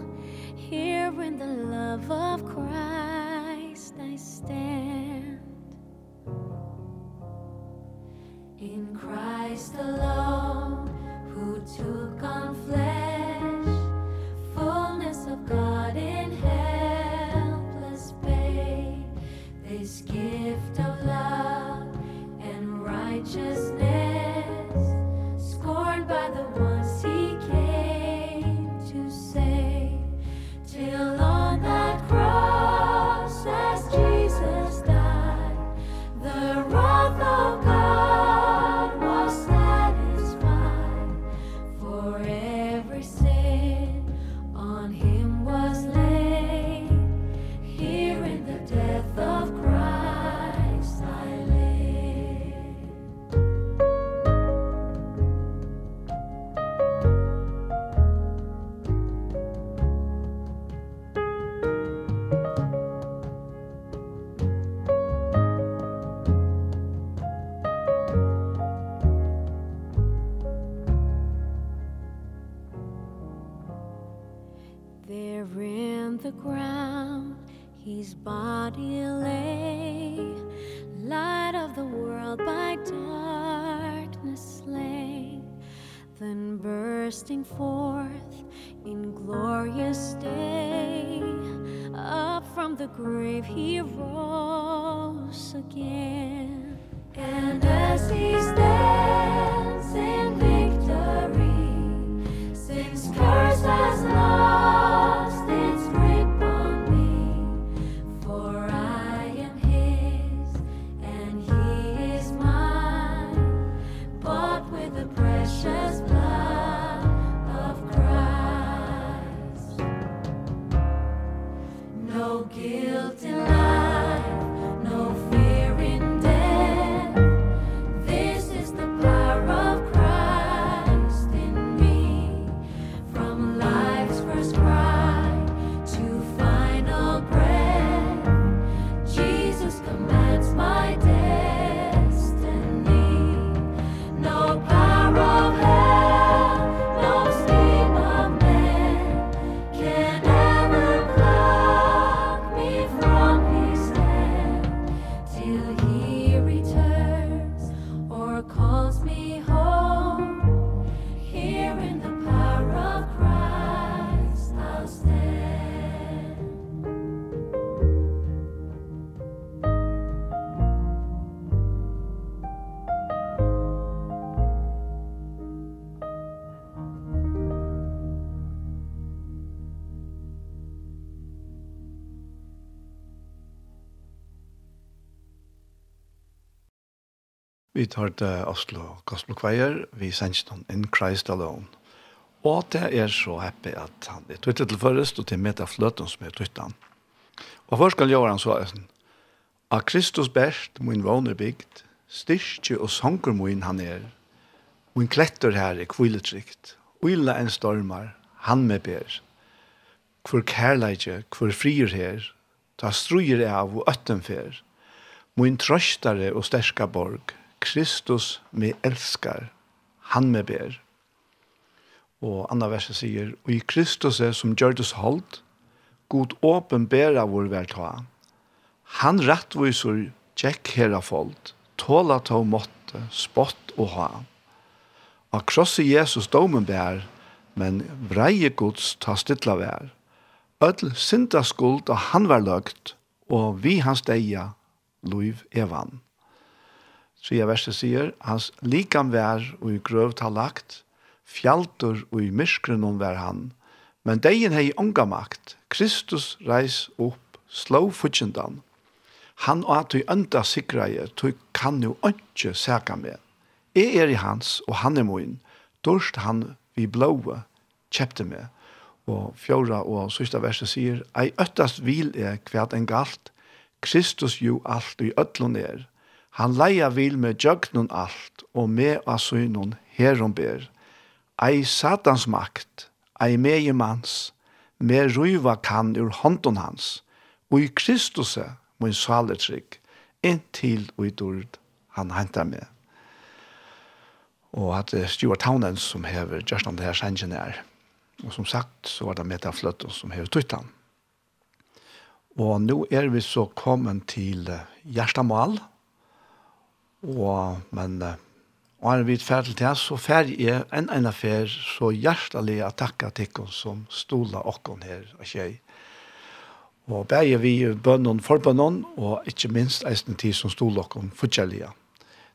Here in the love of Christ I stand. In Christ alone who took on flesh fullness of God in There in the ground His body lay. Light of the world by darkness slain Then bursting forth in glorious day. Up from the grave he rose again. And as he stands in victory Since curse has not Vi tar til Oslo Gospel Choir, vi sender noen In Christ Alone. Og det er så happy at han er tøytet til først, og til med av fløten som er tøytet han. Og først skal gjøre han så er sånn, A Kristus best, min våner bygd, styrke og sanker min han er, min kletter her er kviletrikt, uilla en stormar, han med ber. Hvor kærleidje, hvor frier her, ta struer av og øtten fer, min trøstare og sterska borg, Kristus me elskar, han me ber. Og andre verset sier, og i Kristus er som gjørdes holdt, god åpenbæra vår verta. Han rettviser tjekk hera folk, tåla ta måtte, spott og ha. Og krosse Jesus domen bær, men vreie gods ta stilla vær. Ödl synda skuld og han var løgt, og vi hans deia, loiv evan tredje verset sier, hans likam vær og i grøvt har lagt, fjaltur og i myskrenom vær han, men deien hei unga makt, Kristus reis opp, slå futjendan, han og at du ønda sikreie, du kan jo ønske sæka med. Jeg er i hans, og han er moin, dorst han vi blåa, kjepte med. Og fjorda og sista verset sier, ei øttast vil er kvært en galt, Kristus jo alt i øtlun er, Han leia vil med jøgnun alt, og med asynun herom ber. Ei satans makt, ei meie mans, med ruiva kan ur hånden hans, og i Kristus min saletrygg, inntil og i dord han hentar med. Og at det er Stuart Townend som hever just om det her sengenær. Og som sagt, så var det Meta Fløtten som hever tuttan. Og nå er vi så kommet til Gjerstamal, Og, men, og han vidt færd til det, så færd er en en affær så hjertelig å takke til henne som stola okken her og tjei. Og begge vi bønnen for bønnen, og ikke minst eisen tid som stola okken forskjellige.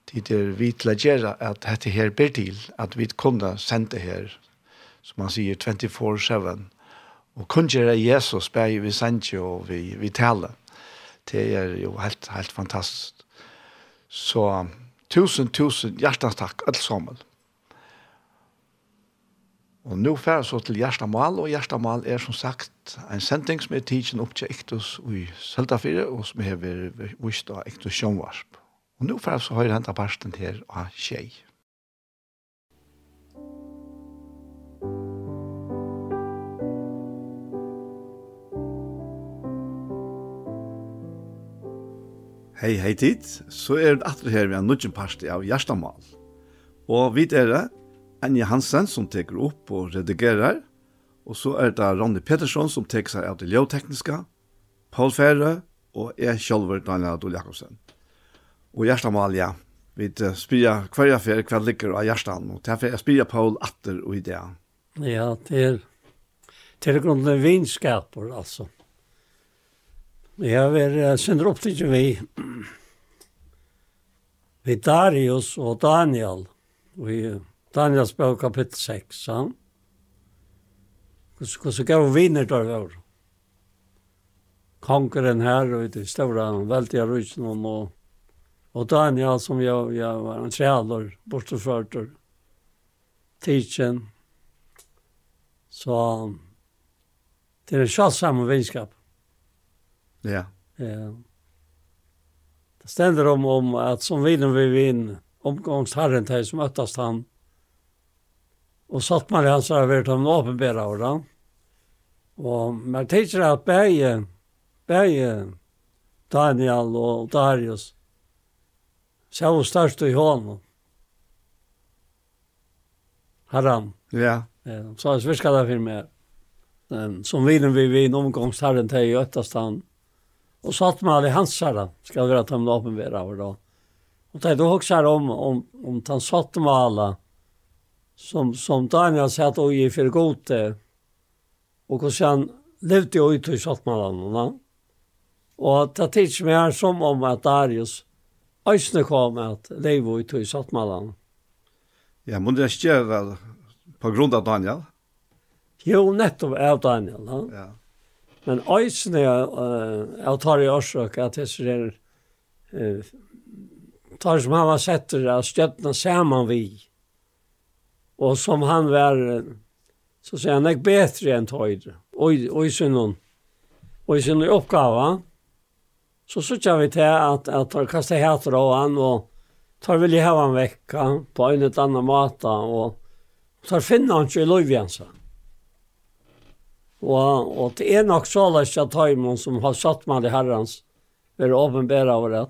Tid er vi til å gjøre at dette her blir til, at vi kunne sende her, som man sier, 24-7, og kun gjøre Jesus begge vi sender og vi, vi taler. Det er jo helt, helt fantastisk Så tusen, tusen hjertens takk, alle sammen. Og nå fer så til Gjerstamal, og Gjerstamal er som sagt en sending som er tidsen opp til Ektus i Søltafire, og som er vist av Ektus Sjønvarsp. Og nå fer så høyre hentet parsten her av Kjei. Hei, hei tid, så er det atre her vi har nødgjent parti av Gjerstamal. Og vi er det Anja Hansen som teker opp og redigerer, og så er det Ronny Petersson som teker seg av det ljøtekniske, Paul Fære og jeg selv, Daniel Adol Jakobsen. Og Gjerstamal, ja, vi spyrer hver jeg fer, hver ligger av Gjerstan, og derfor jeg spyrer Paul atter og ideen. Ja, det er, det er grunnen vinskaper, altså. Jeg var synder opptidje vi vi Darius og Daniel i Daniels bøk kapittel 6. Han. Hvordan gav viner der var? Kongeren her og i stora veldige rysen og Og Daniel som jeg, jeg var en trälor, bortförter, tidsen. Så det er en tjattsam vinskap. Ja. Ja. Det stender om om at som vinner vi vinn omgångsherren til som möttast han. og satt man i hans över till en vapenbärare av den. Og man tänker at begge, begge Daniel og Darius så var størst i hånden. Herren. Ja. Ja, så er jag skal det för mig. Som vinner vi vinn omgångsherren til i öttast han. Och så att man i hansar ska vara att han uppenbara över då. Och det er også her om om om han satt med alle, som som Daniel sa att oj för gott og hvordan han levde jag ut i satt med alle. Och att det tills mer som om at Darius Øysene kom at leve leivu i med alle. Ja, men det er ikke på grunn av Daniel? Jo, nettopp av Daniel. Han. Ja. Men øysene uh, jeg tar i årsøk at jeg ser uh, tar som han var setter av stjøttene saman vi. Og som han var, så sier han, ikke bedre enn tøyre. Og i synnen, og i synnen oppgave, så sørger vi til at, at han kastet hæter av han, og tar vilje hava han vekka på en eller annen måte, og tar finner han ikke i lovjensen. Og, og det er nok så løs at Taimon som har satt man i herrens, være åpenbæra over det.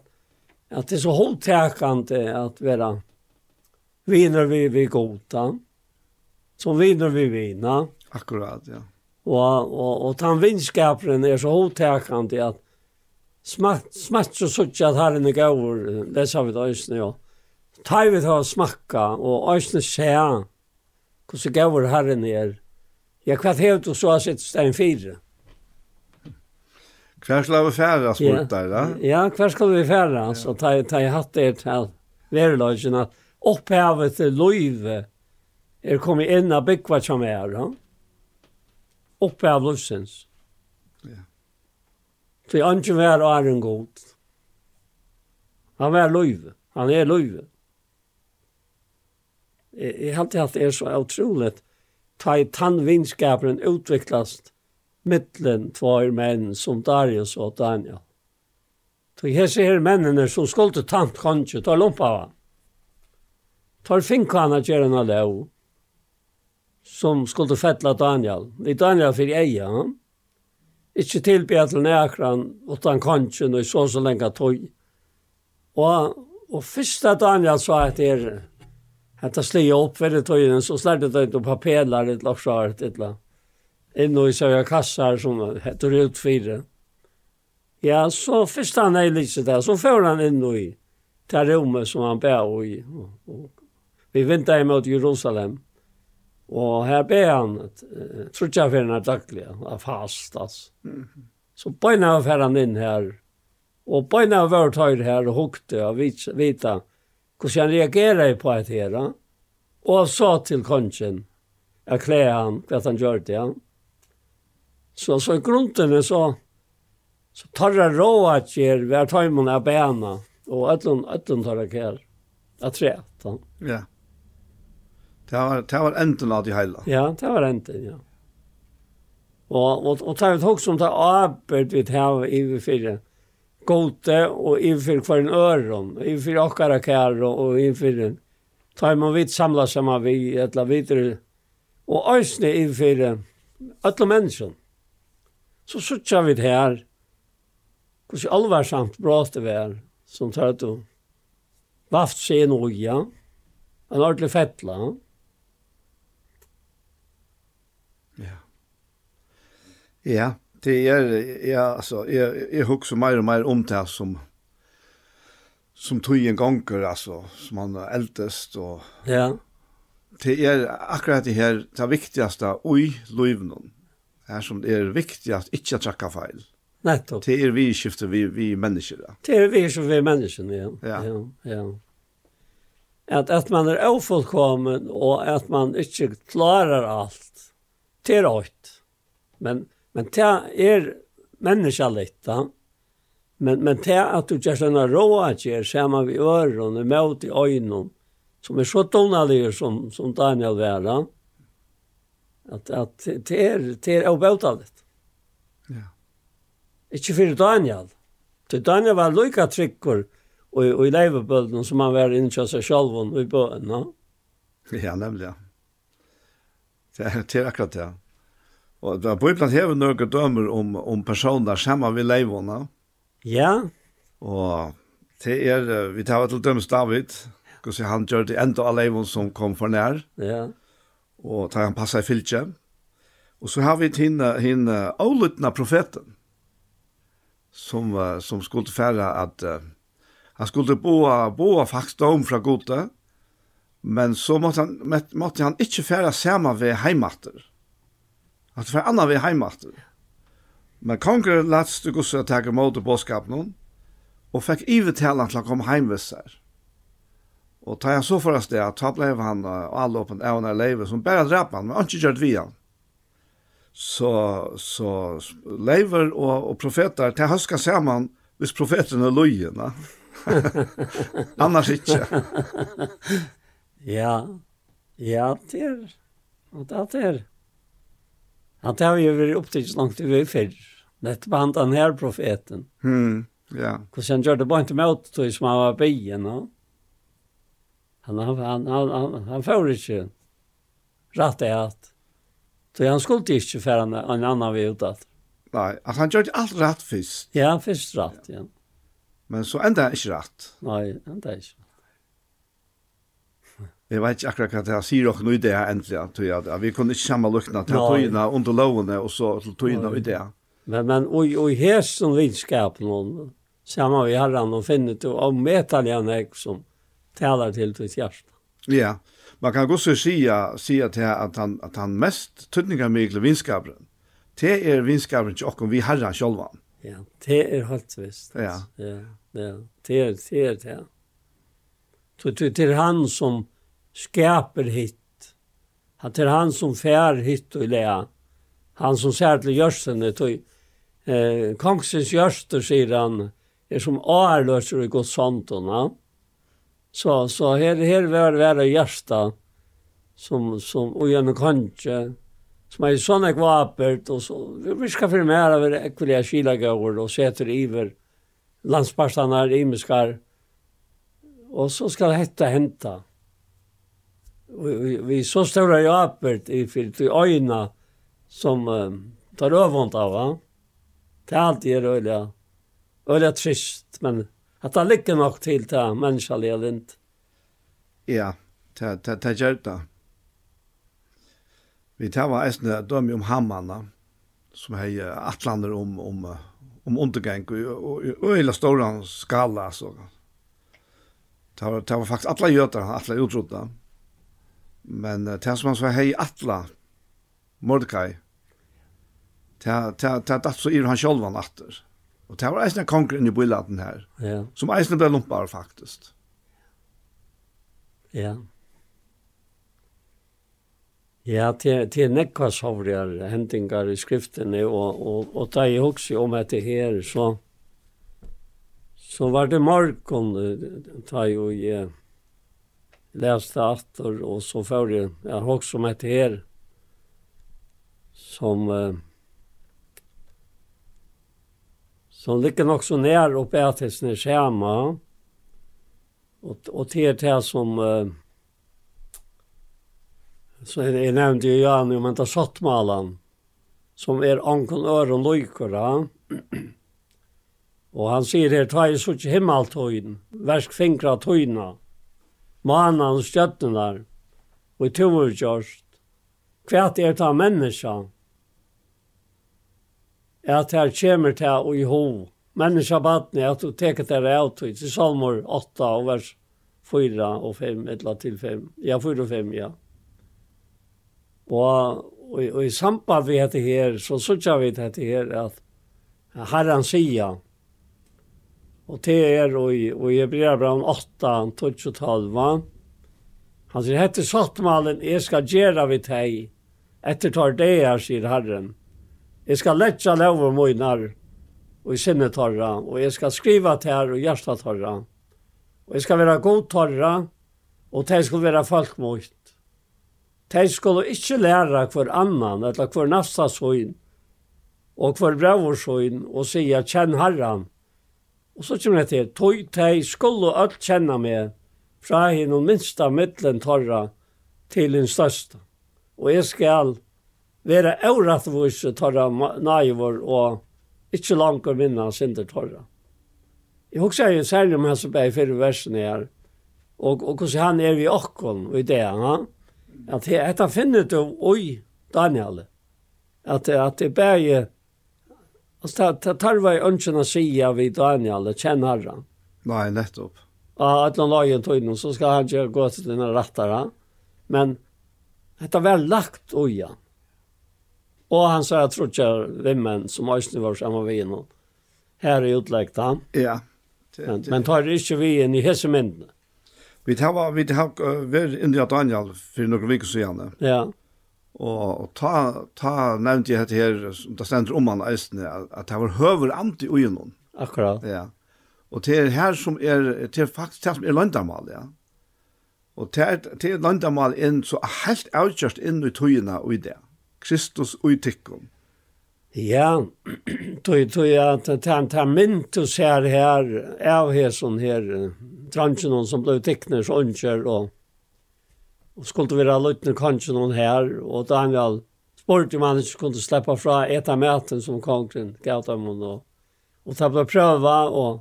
at det er så holdtekende at være viner vi vi goda, som viner vi vina. Akkurat, ja. Og, og, og den vinskaperen er så holdtekende at smatt, smatt så sutt at herren er gav, det sa vi da, Øysene, ja. Ta vi til å smakka, og Øysene se hvordan gav herren er, Ja, hva hevd du så har sett stein fire? Hva skal vi færa, spurt deg da? Ja, hva skal vi færa, altså, ta, ta jeg hatt det til verelagen at opphavet til løyve er kommet inn av byggva som er, ja? Opphavet løsens. Ja. For han ikke var er en god. Han var løyve. Han er løyve. Jeg, jeg har alltid hatt det er så utroligt ta i tannvinskapen utviklast mittlen tvær menn som Darius og Daniel. Så her ser mennene som skulle tant konje, ta lumpa av han. Tar finkana gjerna lov, som skulle fettla Daniel. I Daniel for eia, han. Ikki tilbya til nekran, utan kanskje, og så så lenge tog. Og, og fyrsta Daniel sa at det er, Hetta sliga upp vid det tøyen, så slærte det ut på pelar et lapsart ett la. En och så jag kassar som heter ut fire. Ja, så fyrst han ei lyset der, så får han in i det rommet som han ber i. Vi väntar emot Jerusalem. Og her ber han, uh, tror ikke jeg for henne daglig, av fast, altså. Så bøyna var han inn her, og bøyna var tøyre her og hukte og vita hvordan han reagerer på et her, og sa til kongen, jeg klæde han, hva han gjør det, ja. Så, så i grunden så, så tar det råd at jeg er tøymen av bena, og ødlen, ødlen tar det her, at tre, ja. Ja. Det var, det var enden av de heila. Ja, det var enten, ja. Og, og, og tar vi tog som tar arbeid vi tar i vi fire, gode og inför kvar en öron, inför åkara og, og inför den. tar man vidt samla samma vi eller vidare og ösne inför alla mennesken Så sucha vi det här. Kus allvarsamt det var, som tar att vaft seg en olja. En ordentlig fettla. Ja. Ja det är ja alltså jag jag huxar mer och mer om det som som tog en gånger alltså som han är äldst och ja det är akkurat det här det viktigaste oj löven här som det är viktigast inte att tracka fel Nettopp. Det är vi skiftar vi vi människor. Det är vi som vi människor ja. Ja. Ja. ja. Att att man är ofullkommen och att man inte klarar allt. Det er rätt. Men Men det er menneskelig, da. Men, men det at du gjør sånne råager, sammen vi ørene, med i øynene, som er så donalige som, som Daniel Vera, at, at det er, det er avbøtelig. Ja. Ikke for Daniel. Til Daniel var lykka trykker og, og i leivebølgen som han var innkjøy seg selv og i bøen. No? Ja, nemlig, ja. Det, det er akkurat det, ja. Og da Bibelen hever noen dømer om, om personer som vi leivene. Ja. Og det er, vi tar til dømes David, hvordan han gjør det enda av leivene som kom for nær. Ja. Og tar han passa i fylkje. Og så har vi henne, henne avlyttende profeten, som, som skulle fære at uh, han skulle boa, boa faktisk dom fra gode, men så måtte han, måtte han ikke fære sammen ved heimatter at det var annan vi heimat. Men konger lats du gusse at teka imot og båskap noen, og fikk ivetelen til å komme heimvisser. Og ta han så for oss det, at ta blev han og alle åpen av henne leive, som bare drap han, men ikke gjørt vi han. Så, så leiver og, og profeter, ta høska saman, hvis profeterne er løyene. Annars ikke. ja, ja, det er, det er, Han tar jo vært upp langt i över før. Dette var han den her profeten. Mm, ja. Hvordan han gjør det bare ikke med å som han var byen, No? Han han han han, han han får ikke rett i att så han skulle ikke for en, en annan väg utåt. Nei, altså han gjør gjorde alt rett først. Ja, først rett, ja. ja. Men så enda er ikke rett. Nei, ända er ikke rätt. Jeg vet ikke akkurat hva det er, sier dere noe i det endelig, tror jeg. Vi kunne ikke samme lukkene til tøyene under lovene, og så til tøyene i det. Men, men og, og her som vidskap noen, sammen vi herren, og finner til å møte jeg som taler til til hjerte. Ja, man kan også si, si at, han, at han mest tøtninger med til vinskaperen. Det er vinskaperen til dere, vi herren selv. Ja, det er helt visst. Ja. Ja, ja. Det er det. Er, det er. Det er han som skaper hitt. Han det han som fær hitt och lea. Han som ser til görsen och eh kongsens gjørster, sier han är som årløser i Guds santorna. Så så her, her var vara gjørsta som som och gjennom kanske som är jeg kvapert och så vi ska för mer över ekvilja kilagård och sätter iver landsparstene i imeskar, och så ska detta hända vi så stora japert i för till öjna som uh, tar övont av va. Det är alltid är öliga. Öliga trist men att det ligger nog till ta människa inte. Ja, ta ta ta jerta. Vi tar var när döm om hammarna som hej atlander om om om undergång och öjla stora skala så. Ta ta var faktiskt alla götar, alla utrodda. Men uh, det som han så hei Atla, Mordecai, det er datt så ir han sjolvan atter. Og det var eisne kongren i byladen her, ja. som eisne ble lumpar faktisk. Ja. Ja, det, det er nekva sovrjar hendingar i skriftene, og, og, og da jeg også om etter her, så, så var det morgon, da jeg läste attor och så får jag, jag har också med till er som eh, som ligger nog så nära uppe att det snär schema och och till det som eh, så är det nämnde ju jag nu men ta som är ankon öron lojkora och han säger det tar ju så inte himmel versk fingra tøyna manan og stjøttenar, og tumur gjørst, kvært er ta menneska, at her kjemur ta og i ho, menneska batni, at du teker ta det av tog, til salmor 8 og vers 4 og 5, eller til 5, ja, 4 og 5, ja. Og, og, og i samband vi hette her, så sutja vi hette her, at herran sier, Og det er i, og i Hebreabraun 8, 12. Han sier, hette sattmalen, jeg skal gjøre vi teg. Etter tar det her, sier Herren. Jeg skal letja lover møgnar, og i sinne torra, og jeg skal skriva til her, og hjärsta torra. Og jeg skal være god torra, og det skal være folk mot. De skulle ikke lære hver annan, eller hver nasta søgn, og hver bravorsøgn, og sige, kjenn herran, Og så kommer jeg til, tog teg skulle alt kjenne meg fra henne minsta middelen torra til den største. Og jeg skal være øvrattvis torra naivor og ikke langt minna synder torra. Jeg husker jo særlig om hans bæg fyrre versen her, og, og hvordan han er i okkon og i det, ja? at dette finner du oi Daniel, at, at det bæg Alltså det tar vi ju å si av vid Daniel att känna herran. Nej, nettopp. Ja, att han la ju tøyden, så ska han ju gå till den rättare. Men det var väl lagt oja. Och han sa att ikke vimmen som ösnen var samma med honom. Här är utläkt han. Ja. Det, men, det. men tar det vi inn i hessemyndene. Vi tar vi tar vi tar uh, tar vi tar vi tar vi tar vi Ja. Og ta, ta nevnte jeg dette her, som det stender om han eisene, at at det var høver ant i ugenom. Akkurat. Ja. Og det er her som er, det er faktisk det som er landamal, ja. Og det er, det er landamal inn, så er helt avgjørst inn i tøyene og i det. Kristus og i tikkum. Ja, tøy tøy at det er mynt og ser her, av her som her, dransjen som ble tikkner, sånn og og skulle være løytene kanskje noen her, og Daniel spurte om han ikke kunne slippe fra et av maten som kongen gav dem, og, og det ble prøve, og,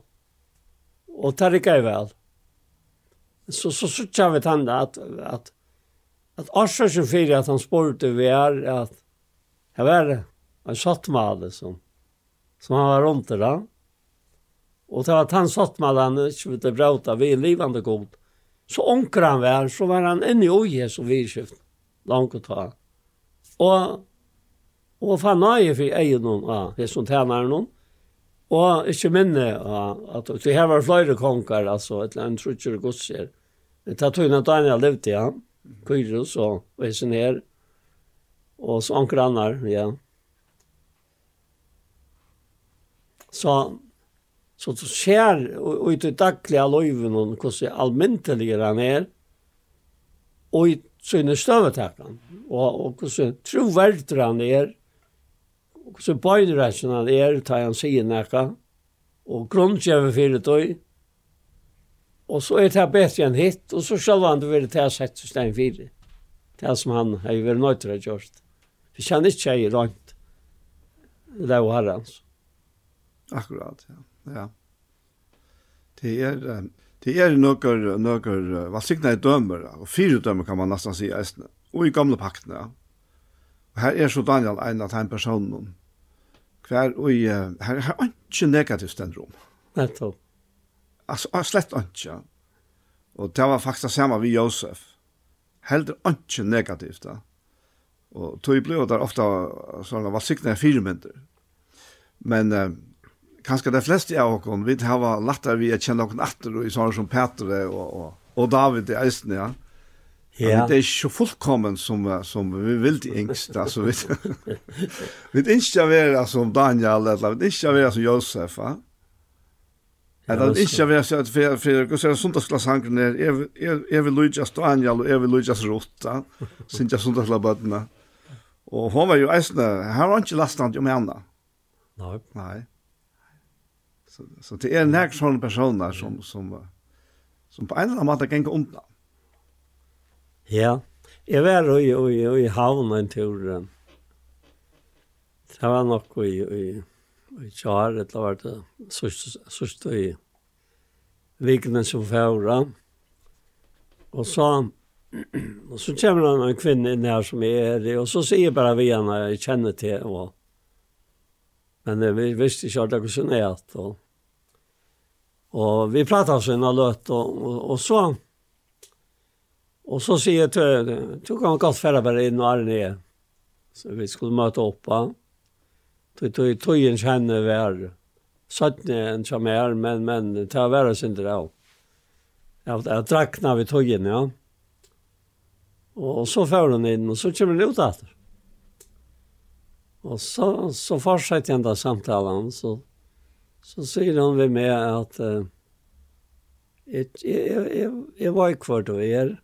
og det rikket vel. Så, så sørte vi til at, at, at årsaken for at han spurte vi er at jeg var en sattmale som, som han var rundt til da. Og det var at han sattmale han ikke ville bråta, vi er livende god, Så onker han var, så var han inne i oje som vi. Langt å ta. Og, og fann nøye for egen noen av det som tjener noen. Og ikke minne av at det her var flere konger, altså et eller annet trutjer og godser. Det tar tog at Daniel levde, ja. Kyrus og Vesen her. Og så onker han ja. Så så du ser og i det daglige løyven og hvordan almindelig han er, og i sine støvetakene, og, og hvordan troverter han er, og hvordan bøyderreisen han er, tar han sier nækka, og grunnkjøver fyrir tøy, og så er det bedre enn hitt, og så selv han det vil ta sett til stein fire, det som han har vært nødt til å gjøre. Vi kjenner ikke jeg i rønt, det er jo herrens. Akkurat, ja. Ja. Det er det er nokkur nokkur vasikna dømmer og fire dømmer kan man nesten si eisne. Og i gamle paktene. Og her er så Daniel ein av ein personen. Hver og her er ikkje negativt stendrom. Nettopp. Altså slett ikkje. Og det var faktisk det samme vi Josef. Heldur ikkje negativt da. Og tog blei der ofte sånne vasikna firmynder. Men kanskje de fleste av oss, vi har lagt av vi å kjenne noen atter, og i sånne som Peter og, og, og David i Eisen, ja. Ja. Men det er ikke så fullkommen som, som vi vil til yngst, altså. Vi, vi vil ikke være som Daniel, eller vi vil ikke være som Josef, ja. Eller vi ikke være som Josef, for jeg ser sundagsklasshankeren her, jeg vil lydes Daniel, og jeg vil lydes Rota, synes jeg sundagsklassbøttene. Og hun var jo eisende, her var ikke lastet om henne. Nei. Nei. Så, så det er en sånne personer som, som, som på en eller annen måte ganger undan. Ja, jeg var i, i, i havn en tur. Det var nok i, i, i tjar, det var det sista i vikene som förra. Og så, og så kommer det en kvinne inn her som er det. og så sier jag bara vid henne, jeg kjenner til henne. Men vi visste ikke at det var sånn nätt. og Och vi pratade så og löt och, och, og så och så säger til, du tog han gott bare inn in er Arne så vi skulle möta opp, va. Tog tog tog en kjenne vär. Satt en som är men men ta värre synd det då. Jeg, jeg drakk när vi tog in ja. Och så fører hun inn, och så kommer hun ut etter. Och så så fortsetter jeg ända samtalen så så sier han ved meg at uh, jeg, jeg, jeg, jeg var ikke for det er.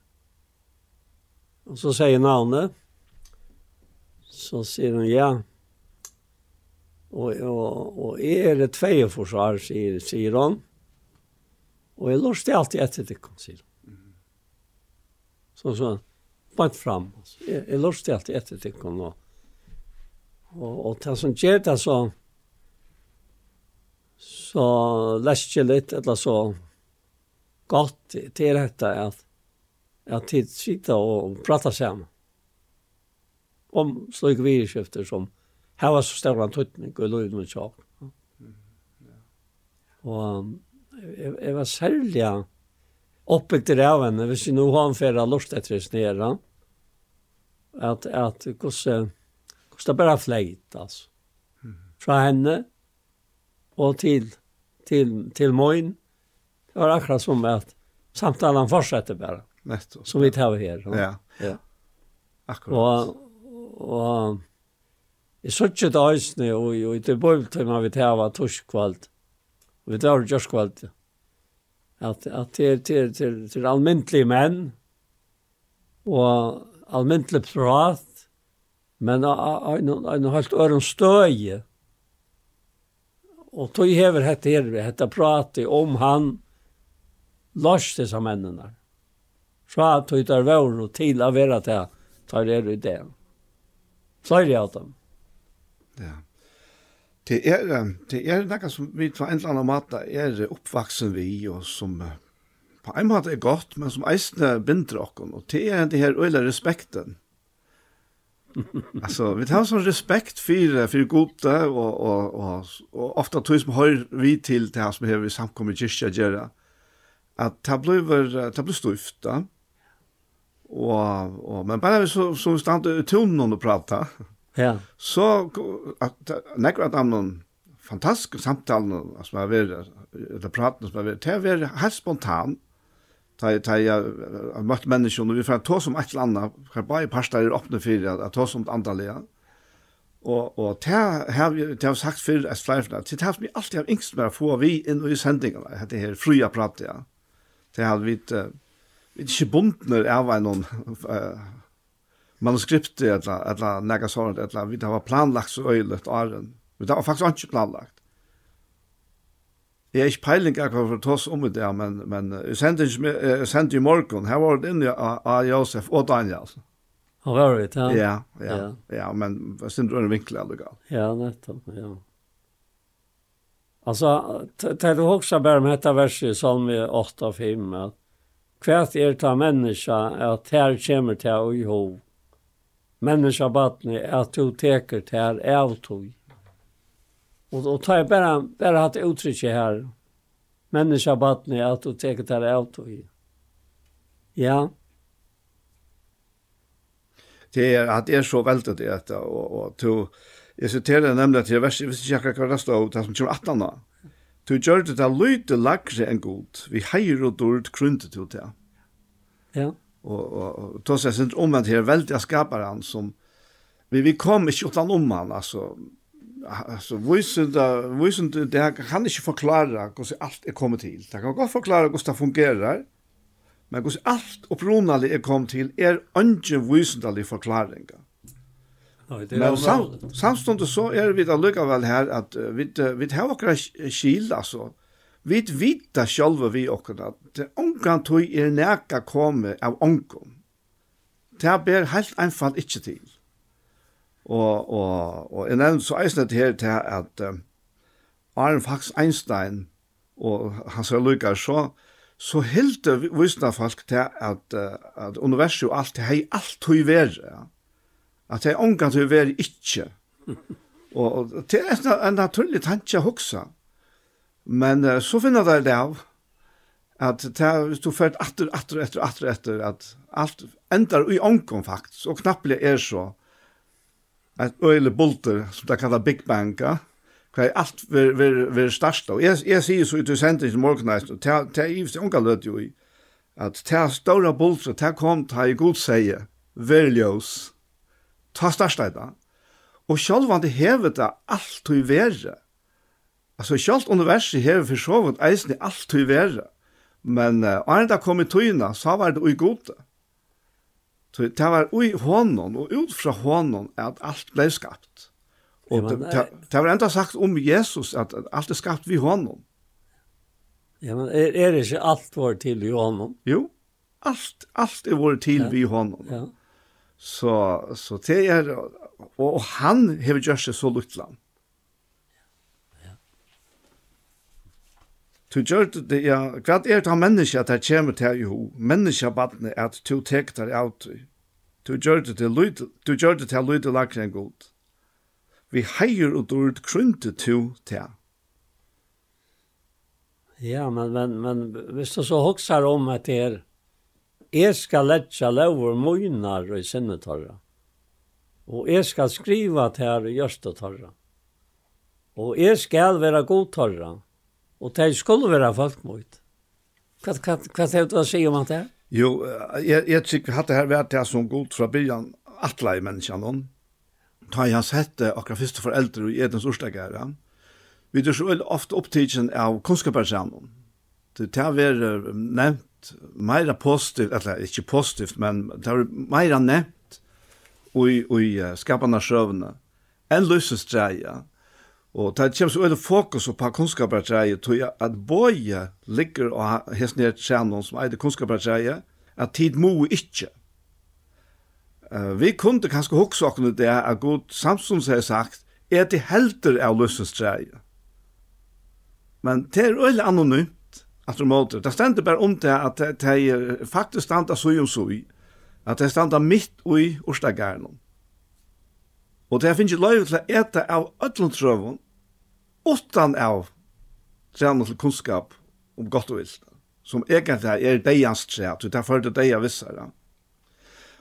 Og så sier navnet. Så sier han ja. Og, og, og jeg er et feieforsvar, sier, sier han. Og jeg lorste alltid etter det, sier han. Så sa han, bant fram. Jeg, jeg lorste alltid etter det, og, og, og det som gjør det sånn, så läste litt, eller så gott til dette at at tid sitter og prater sammen om slik virusskifter som her var så stor antutning og lov med tjak. Og jeg, jeg var særlig oppbygd i rævene, hvis jeg nå har en fyrre lort etter oss nere, at, at hvordan, hvordan det bare fleit, altså. Fra henne og til till till Moin. Det var akkurat som att samtalen fortsätter bara. Nettopp. Som vi tar här. Ja. Ja. Akkurat. Og, og jeg så ikke det øyne, og, og det boltimmar vi tar var torskvalt. Vi tar jorskvalt. at att till till till till allmäntliga män och allmäntligt prat men en en helt öron stöje Och då hever hette her, hette prate om han lars disse männen. Så att det där var och till att vara det tar det i det. Flere av åt dem. Ja. Det är det är noe som vi på en annan måte er oppvaksen vi och som på en måte är gott men som eisende binder oss och det är det her öliga respekten alltså vi tar sån respekt för för goda och och och, och ofta tror som hör vi till det här som behöver samkomma i kyrkan göra att ta blöver ta blöver. Och och men bara så så stannar det tonen och prata. Ja. Så att nekra att amnon fantastisk samtal alltså har varit eller prata som har varit det är helt spontant ta ta ja makt människan och vi får ta som ett landa här bara pasta är öppna för att ta som andra lä. Och och ta har jag sagt för att flyga det har mig alltid av yngst med att få vi in i sändningarna det här fria prat ja. Det har vi inte vi inte bundna av någon manuskript eller eller något sånt eller vi har planlagt så öjligt åren. Vi har faktiskt inte planlagt. Jeg er ikke peiling akkurat for å ta oss om det, men, men jeg sendte, jeg sendte i morgen, her var det inne av Josef og Daniel. Han var det, ja. Ja, ja, ja, ja men jeg sendte en vinkel alle gal. Ja, nettopp, ja. Altså, til du også bare med dette verset i Salmi 8 og 5, at hvert er ta menneska at her kommer til å i hov. Menneska batni at du teker til her avtog. Och och tar jag bara, bara hatt uttryck här. Människa battne är att och teker tar ut och Ja. Det är att det är så väldigt det att och och to jag citerar nämligen till vers hvis jag kan rasta ut som kommer att anna. Du gör det där lite lagre en god. Vi hejer och dult krunte till det. Ja. Och och då så syns om att det är väldigt skaparen som vi vi kommer inte utan om han alltså alltså visunda visunda det kan inte förklara hur så allt är kommit till. Det kan gott förklara hur det fungerar. Men hur allt upprunaligt är kommit till är inte visundalig förklaring. Nej, det är sam, samståndet så är vi det lucka väl här att vi vi har några skil alltså. Vi vita själva vi och att onkan tog i näka komme av onkom. Det ber helt enkelt inte till. Og, og, og jeg nevnte så eisnet her til at uh, Arne Fax Einstein og hans er lykker så, så hilde visna folk til at, uh, at universet og alt, det hei alt høy være. At det hei omgang høy være ikke. Og det er en, en naturlig tanke å huske. Men uh, så finner jeg det av at det er, hvis du ført atter, atter, etter, atter, etter, at alt endar i omgang faktisk, og knappelig er så, ett öle bulter som det kallar Big Bang. Ja? Kvar allt ver ver ver störst då. Jag jag ser ju så ut i centrum i morgonast och ta ta ju så onka löt ju att ta stora bulter ta kom ta i god säger Verlios. Ta störst där. Och själva det hevet det allt hur värre. Alltså självt universum hevet för så vart eisen allt hur värre. Men uh, när det kom i tyna så var det ugota. Så det var i hånden, og ut fra hånden, at alt ble skapt. Og det, det, det var enda sagt om Jesus at, at alt er skapt vi hånden. Ja, men er, er det ikke alt vår til i honom? Jo, alt, alt er vår til ja. vi hånden. Ja. Så, så det er, og, og han har gjort seg så luttland. Du gjør det, ja, hva er det av menneska at det kommer til jo? ho? Menneska badne at du tek der av Du Du gjør det til lyd, du gjør det til lyd og lakre en god. Vi heier og dord krynte to til. Ja, men, men, men hvis du så hoksar om at det er Jeg skal letja lover møgnar i sinnetorra. Og jeg skal skriva til her i gjørstetorra. Og jeg skal være godtorra. Og Og det skulle være folk mot. Hva, hva, hva er det å si om det? Jo, jeg, jeg tykker at det her vært det som god fra byen, atle i menneskene. Da jeg har sett det akkurat første foreldre i Edens Ørstegere, vi er så ofte opptidsen av kunnskapersene. Det har vært nevnt mer positivt, eller ikke positivt, men det har vært mer nevnt i, i skapende sjøvene enn løsestreia Og det kommer så øyne fokus på kunnskapertreie, tror jeg at bøye ligger og hesten ned tjener som eier kunnskapertreie, at tid må ikke. Uh, vi kunne kanskje huske åkne det at god Samson har sagt, er det helter av løsestreie. Men det er øyne anonymt, at du måter. Det stender bare om det at det er faktisk standa så om så i, at det standa midt i Årstagærnen. Og det finnes ikke løyve til å ete av ødlundtrøven, utan av træna til kunnskap om godt og vilt, som egentlig er deians træ, så det er for det deia vissere.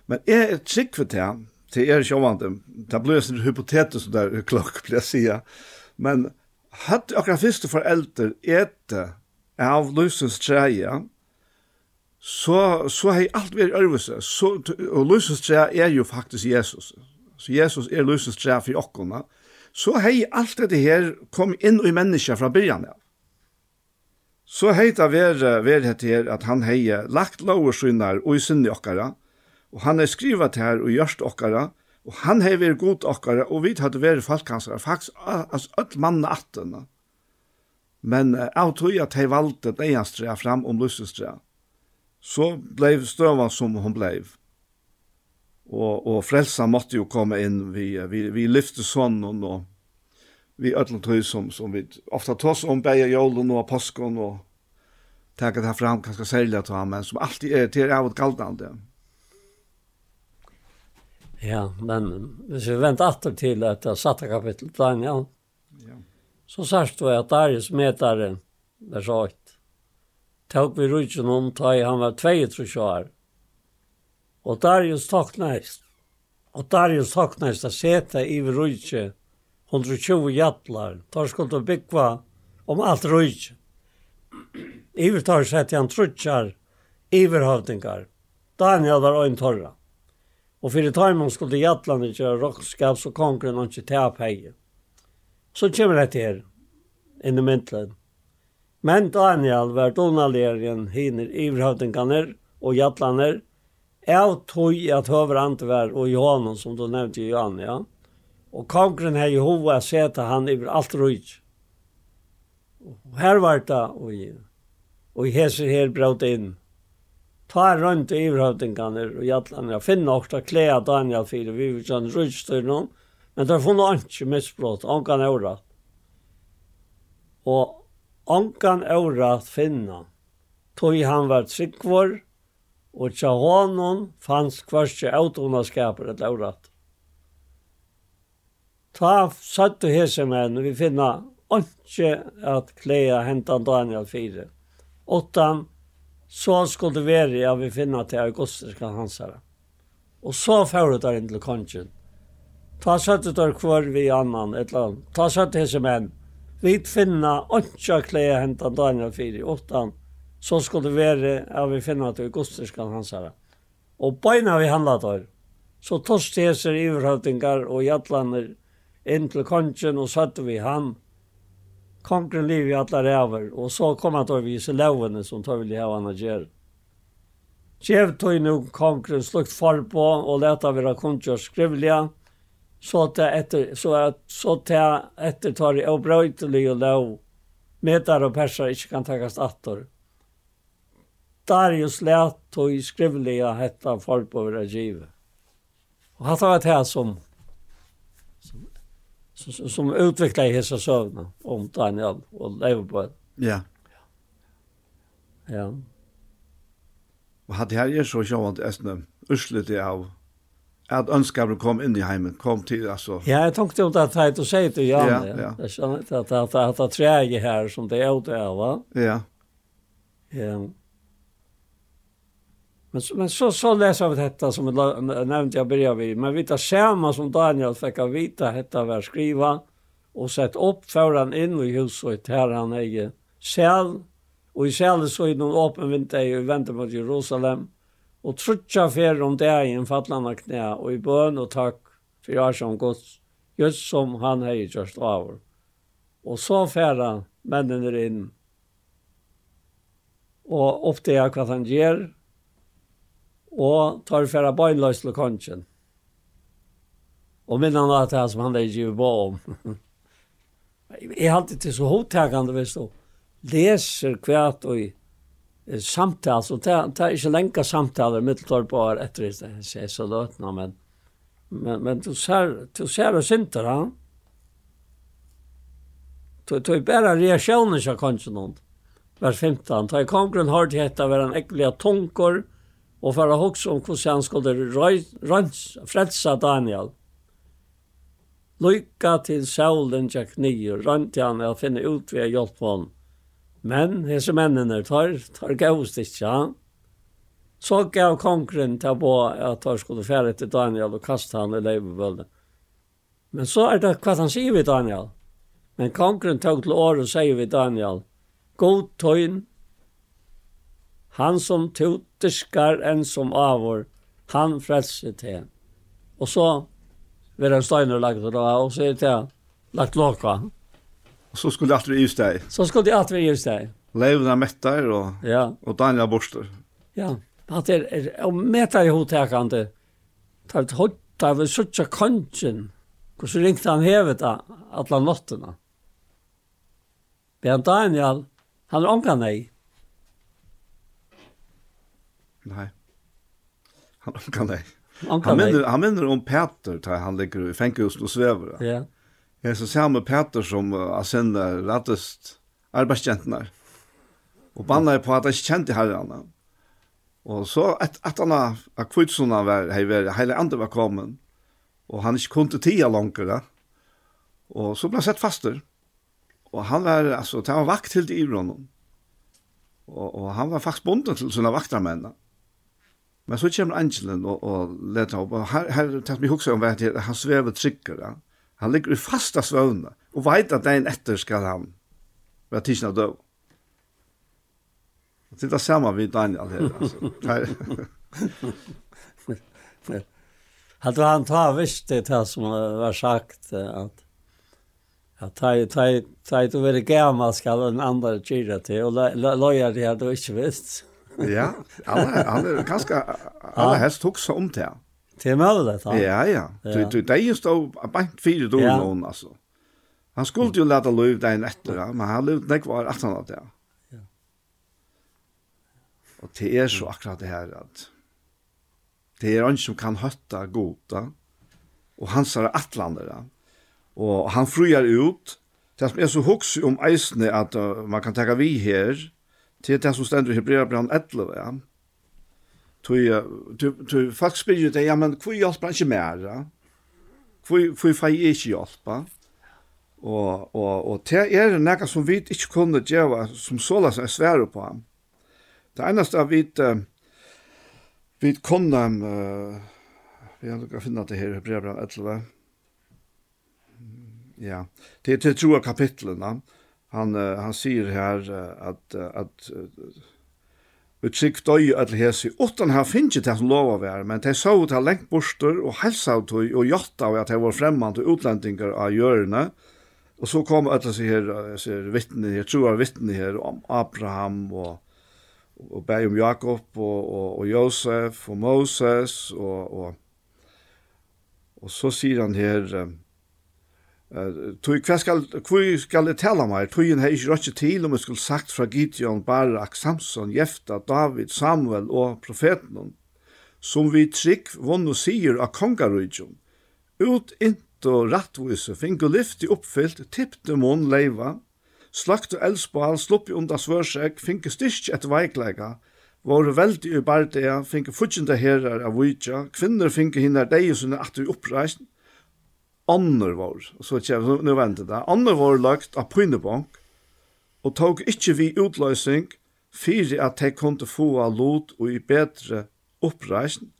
Men jeg er trygg for det, til er sjåvande, det blir en hypotetisk der klokk, vil jeg sige, men hatt akkurat første foreldre ete av lysens træja, så, så har alt vært øvelse. så, og lysens træ er jo faktisk Jesus. Så Jesus er lysens træ for okkona, og så hei alt dette her kom inn i menneska fra byrjan av. Så hei det ver, ver dette her at han hei lagt lovarsynar og i sinne okkara, og han hei skrivet her og gjørst okkara, og han hei ver god okkara, og vi hadde ver folk faktisk altså, öll mann attene. Men uh, av tog at hei valgte det fram om lystestrea, så blei støvan som hon blei og, og frelsa måtte jo komme inn, vi, vi, vi lyfte sånn og vi ödlom tøy som, som vi ofta tås om bæja jolen og påskon og teka det fram kanskje særlig til ham men som alltid er til av et galdande. Ja, men hvis vi venter atter til at jeg satte kapittel Daniel, ja. så sørst vi at Darius metare vers 8, tåk vi rujtjen om, ta i han var 22 år, Og Darius toknæst. Og Darius toknæst að seta i rujtje 120 jatlar. Tar skuld og byggva om alt rujtje. Iver tar sett i han trutjar iverhavdingar. Daniel var ein torra. Og fyrir taimon skulle jatlarna gjøre rokkskaps og kongren og ikke teap hei. Så kommer det her, inn i myndlen. Men Daniel var donalerien hiner iverhavdingarnir og jatlarnir, av tog at høvrant var og Johanen, som du nevnte i Johan, ja. Og kongren hei hova seta han iver alt rujt. Og her var det, og, og heser her braut inn. Ta rundt i iverhøvdingene og hjaltene. Jeg finner ofte klea Daniel 4, vi vil kjenne rujtstyr noen. Men det har funnet ikke misbrott, ankan året. Og ankan året finna. Tog han var tryggvård, og tja honom fanns kvarske autonaskaper et laurat. Ta sattu hese menn, vi finna ikke at klea hentan Daniel 4. Åttan, så skulle det være ja, vi finna til augustiska hansara. Og så fyrir der inn til kongen. Ta sattu der kvar vi annan, et eller annet. Ta sattu hese menn, vi finna ikke at klea hentan Daniel 4. Åttan, så skulle det være at vi finner at Augustus kan hans her. Og beina vi handlet der. Så tost det seg og jatlander inn til kongen og søtte vi han. Kongen liv i alle ræver, og så kom han til å vise lovene som tog vil ha han å gjøre. Kjev tog nå kongen slukt far på og leta vera kongen skrivlige, så at etter, så at, så at etter tar i og og lov, medar og perser ikke kan takkast attor. Darius lät och i skrivliga hetta förbörra givet. Och han tar ett här som som, som, som utvecklar hessa sövna om Daniel och lever på det. Ja. Ja. Och hade här är så sjovt ästna uslet det av att önskar kom in i heimen, kom till alltså. Ja, jag tänkte inte att det och säga till Jan. Ja, ja. Jag känner inte att att att, att, att träge här som det är ute av. va? Ja. Ja. Men, men så, så läser vi detta som jag nämnde jag började vid. Men vi tar samma som Daniel fick av vita detta var skriva och sett upp för han in i huset här han äger själv. Och i själv så är någon öppen vinter i väntar mot Jerusalem. Och trutja för om det är i en fattlande knä och i bön och tack för jag som gått. just som han har gjort av. Och så färra männen in och upptäcker vad han gör og tar færa bøynløs til kongen. Og minner han at det er som han er givet på om. Jeg har alltid til så hovedtakende, hvis du leser hvert og i samtale, så det er ikke lenge samtaler middeltar på her etter det, jeg sier så løtene, men, men, men du ser, du ser og synter han. Du, du er bare reaksjoner, sier kongen noen. Vers 15, da jeg kongen grunn hardt hette være en ekkelig tungkår, og for å huske om hvordan han skulle frelsa Daniel. Lykka til saulen tjekk nye, rønte han å finne ut ved hjelp på hon. Men disse mennene tar, tar gavst ikke han. Så gav kongren til å på at han skulle fære til Daniel og kaste han i leivebøllet. Men så er det hva han sier ved Daniel. Men kongren tog til året og sier ved Daniel, God tøyn han som totiskar en som avor, han frelser til. Og så vil han steiner lagt det, og så er det lagt låka. Og så skulle det alltid i deg. Så skulle det alltid i deg. Levna mettar og, ja. og Daniel Borster. Ja, at det er, og mettar i hotekande, tar vi høyt, tar vi suttja kongen, og så ringte han hevet da, alle nottene. Men Daniel, han ångan nei. Nei. Han kan det. Han minner, han minner om Peter, da han ligger i fängelse og svever. Ja. Jeg er så samme Peter som uh, sendt rettest arbeidskjentene. Og bannar på at han ikke kjente herrene. Og så at, at han har kvitsarna var, hei, var, hele andre var kommet. Og han inte kunne tida långare. Og så ble han sett faster. Og han var, altså, han var vakt til i honom. Og, og han var faktisk bonden til sina vaktermennene. Men så kommer angelen og, og leter opp, og her, her tatt vi hukse om hva det han svever trykker, ja. han ligger i fasta svøvne, og vet at dagen etter skal han være tidsen av døv. Og det er det samme vi Daniel her, altså. Her. Hadde han ta visst det här som var sagt, att at ta ta ta du vara gammal skal en andra gira till och lojar det hade du inte visst ja, alla ganske, alle helst tok seg om det. Det med det då. Ja, ja. Du du det er jo stå bare fire dår ja. noen, altså. Han skulle jo lete løy där en ja, men han løy näck var att han det. Ja. Och det är så akkurat det här att det är han som kan høtta goda och han sa attlandare. Och han fryar ut Det som er så hooks om eisne at uh, man kan taka vi her, til det som stender i Hebreabran 11, ja. Tu folk spyr jo det, ja, men hvor hjelper han ikke mer? ja? Hvor får jeg ikke hjelpa? Og, og, og det er noe som vi ikke kunne gjøre, som så la seg svære på. ham. Det eneste er vi vi kunne, uh, vi har kan finne det her i Hebreabran 11, ja, det er til tro av kapitlene, ja han uh, han syr här uh, att uh, att Vi trygg døy at hesi, utan han finnje det som lova vær, men de så ut han lengt borster og helsa ut og, jotta og at de var fremmant og utlendingar av hjørne. Og så kom at seg her, ser vittne her, troar vittne her, om Abraham og, og beg om Jakob og, og, og Josef og Moses og, og, og så sier han her, uh, Tui, hva skal, hva skal jeg tala meg? Tuien hei ikke rødt til om jeg skulle sagt fra Gideon, Barak, Samson, Jefta, David, Samuel og profeten, som vi trygg vonn og sier av kongarudjon. Ut int og rattvise, fink og lyfti oppfyllt, tippte mån leiva, slakt og elspål, sluppi undan svørsek, fink styrk et veiklega, våre veldig i bardea, fink fudgjende herrar av vujja, kvinner fink hinner deg som er at vi oppreist, Annor var, så kjem, nu venter det, Annor var lagt av Prynebank, og tog ikkje vi utløsning, fyrir at de kunne få av lot og i bedre oppreisen,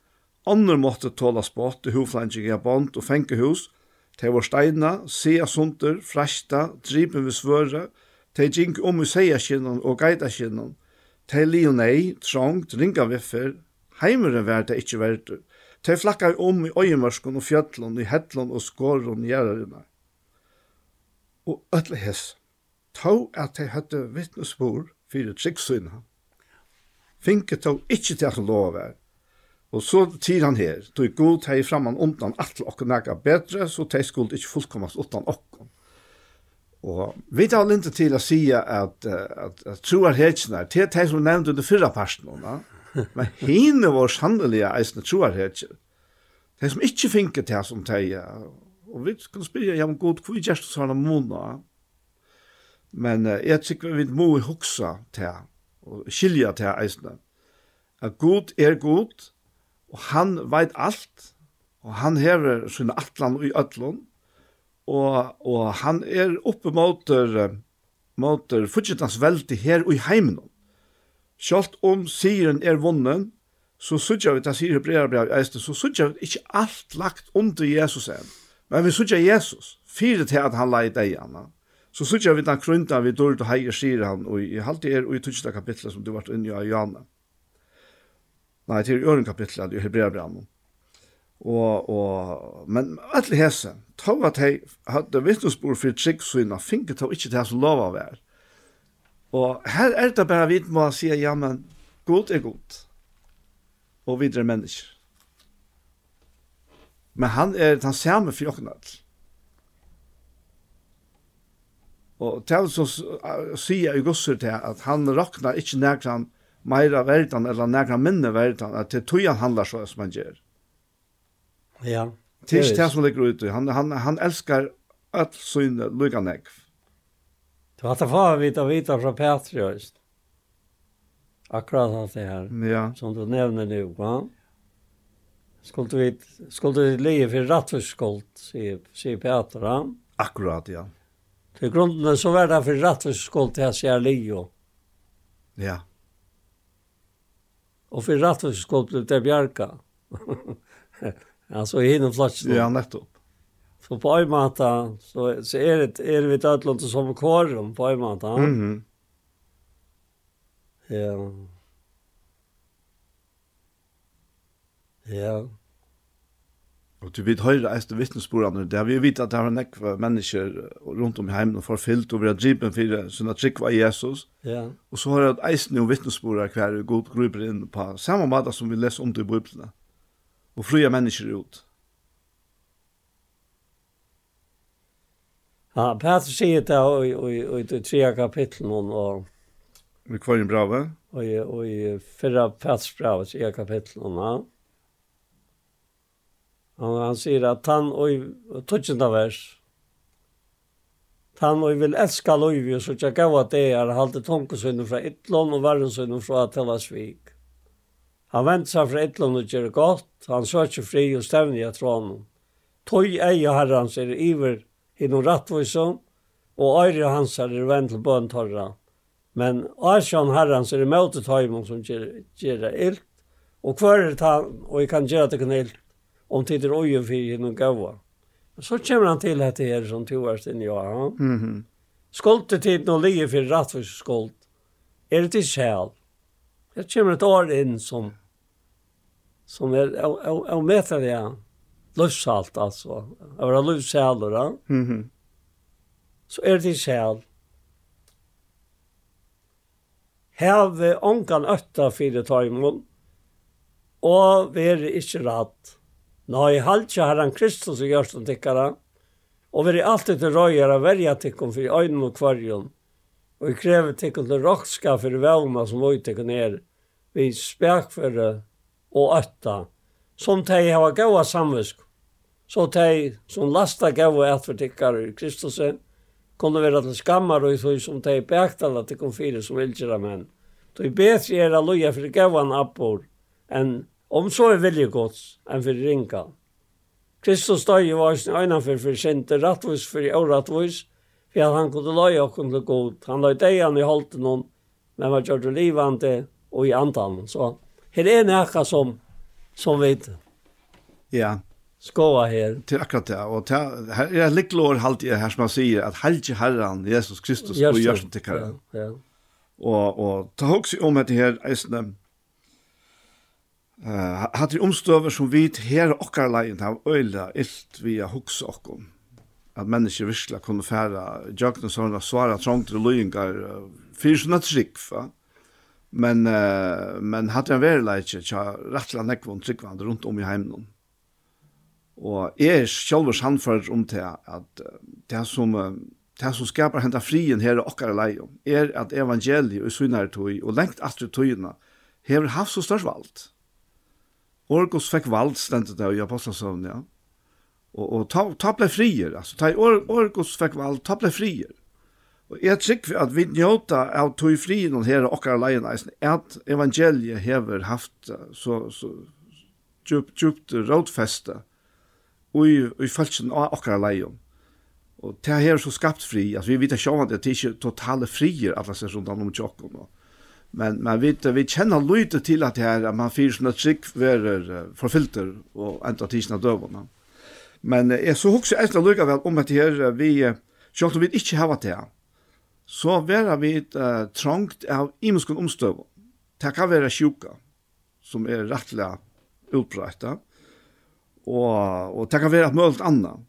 Annor måtte tåla spott i hoflandsing av bond og fengehus, de var steina, sea sunder, fresta, dripen ved svøre, de gikk om i seiaskinnan og geitaskinnan, de lionei, trångt, ringa viffer, heimeren var det ikkje verdur, Tei flakkar om i øyemørskon og fjöllon, i hettlon og skåron i gjerrarina. Og ötle hess, tå at te høtte vittnesbor fyrir trikksina, finke tå ikkje til at han lov er. Og så tid han her, tog god tei framman undan atle okkur nega bedre, så tei skuld ikkje fullkommast utan okkur. Og vi tar linte til å si at, at, at, troar hetsene, til tei som nevnte under fyrra parten, Men henne var sannelig eisne troar troarhetjer. De som ikke finket det som de, og vi kan spyrja, ja, men god, hvor er gjerst sånne måneder? Men uh, jeg tykker vi må huksa til og skilja til eisne. At god er god, og han veit alt, og han hever sine atlan i ötlun, og, og han er oppe mot, mot, mot, veldig her og i heimenom. Sjalt om siren er vunnen, så sutja vi, det sier Hebrea brev, Eiste, så sutja vi ikke alt lagt under Jesus enn. Men vi sutja Jesus, fyrir til at han la i deg, Anna. Så sutja vi den krunta vi dårlig og heier sier han, og i halte er, og i tutsida kapitlet som du vart inni av Johanna. Nei, til øren kapitlet i Hebreabrev. Og, og, men alle hese, tog at hei hadde vittnesbord for trygg syna, finket tog ikke til hans lov lova er. Og her er det bare vi må si, ja, men god er god. Og videre er mennesker. Men han er den samme for åkken. Og til som sier i gosser til at han råkner ikke nærkene meira verdan eller nærkene minne verdan, at det tog han handler så som han gjør. Ja. Det er ikke det som ligger ute. Han, han, han elskar alt syne lukka nekv. Så att få vita vita från Petri. Akkurat han det här. Ja. Som du nämner nu, va? Skulle vi skulle det leva för rättfärdighet, säger säger Petra. Akkurat, ja. Till grunden så var det för rättfärdighet här säger Leo. Ja. Och för rättfärdighet blev det Bjarka. alltså i den flaskan. Ja, nettopp. Så på en måte, så, så er, det, er vi et ødelån som kåren, på en måte. Mm -hmm. Ja. Ja. Og du vet høyre eiste vittnesbordene, det har vi jo vidt at det har en mennesker rundt om i heimen og forfylt og vi har dripen for sånne trikk av Jesus. Ja. Og så har jeg eisende noen vittnesbordene hver god gruper inn på samme måte som vi leser om det i Bibelen. Og fria mennesker ut. Ja Ja, Peter sier det i i, i de tre kapitlene, og... Vi kvar en brave? Og i i fyrra Peters brave, tre kapitlene, ja. Han, han sier at han, og i vers, han og vil elska loivi, og så tja gav at det er halte tonkesynnen fra ytlån og verdensynnen fra Tellasvik. Han vent seg fra ytlån og gjør godt, han søker fri og stevn i trånen. Tøy eie herrans er iver i noen rattvise, og øyre hans er det venn til bøn torra. Men æsjan herrens er det møte tøymon som gjør det ilt, og hver er det og jeg kan gjøre det kan ilt, om tid er øye for noen gaua. Så kommer han til dette her som to er stinn i ja. Mm -hmm. Skoltet tid nå ligger for rattvise skolt, er det til sjæl. Det kommer et år inn som, som er å møte det, ja. Luftsalt altså. Jag var luftsälor. Ja? Mm -hmm. Så er det säl. Have onkan øtta fire tøymon, og vi ikke inte Nå i halvt har han Kristus gjørst og tikkara, og veri alltid til røyer av verja tikkum for øynene og kvarjon, og i krever tikkum til rokska for vevna som vi tikkum er, vi spekfyrre og øtta, som teg hava gaua samvisk Så de som lasta gav og atvertikkar i Kristus, kunne være til skammar og i tog som de beaktala til kom fire som vilgjera menn. Tog betri er a loja fyrir gavan appor, enn om så er vilje gods, enn fyrir ringa. Kristus døy i varsin øynanfyr for sinte, rattvis fyrir åratvis, for at han kunne loja okkur til god. Han løy deian i holden hon, men var gjør det livande og i andan. Så her er nekka som, som vet. Ja, yeah skoa her. Til akkurat det, og til, her er et likkelår halvt i her som han sier, at helge Herren, Jesus Kristus, og gjør som Herren. Ja, ja. Og, og ta også om dette her, eisne, uh, hatt i omstøver som vit her okkar leien, av øyla illt har hoks okkom, at mennesker virkelig kunne færa, jøkne sånne svara trångtere løyengar, fyrir sånne trygg, va? Men, uh, men hatt en verileitje, tja, rettla nekvån tryggvand rundt om i heimnån. Og jeg er selv sannfører om til at det som, det som skaper henta frien her og okkar lei om, er at evangeliet og synare tøy og lengt atre tøyene hever haft så størst valgt. Orgos fikk valgt stendet det i apostelsøvn, ja. Og, og ta, ta ble frier, altså ta or, Orgos fikk valgt, ta ble frier. Og jeg trykker at vi njóta av tøy frien og her og okkar lei at evangeliet hever haft så, så djupt, djupt rådfeste i, i følelsen av okkara leion. Og det her er så skapt fri, altså vi vet ikke om at det er ikke totale frier alle seg rundt om tjokken. Men, men vi, vi kjenner lyte til at det her, at man fyrer sånne at trygg verer forfilter og enda tidsene døvene. Men uh, jeg så også etter lykke vel om at det her, vi, selv om vi ikke har det her, så være vi uh, trangt av imenskene omstøvene. Det kan være sjuka, som er rettelig utbrettet og, og det kan være et mølt annet.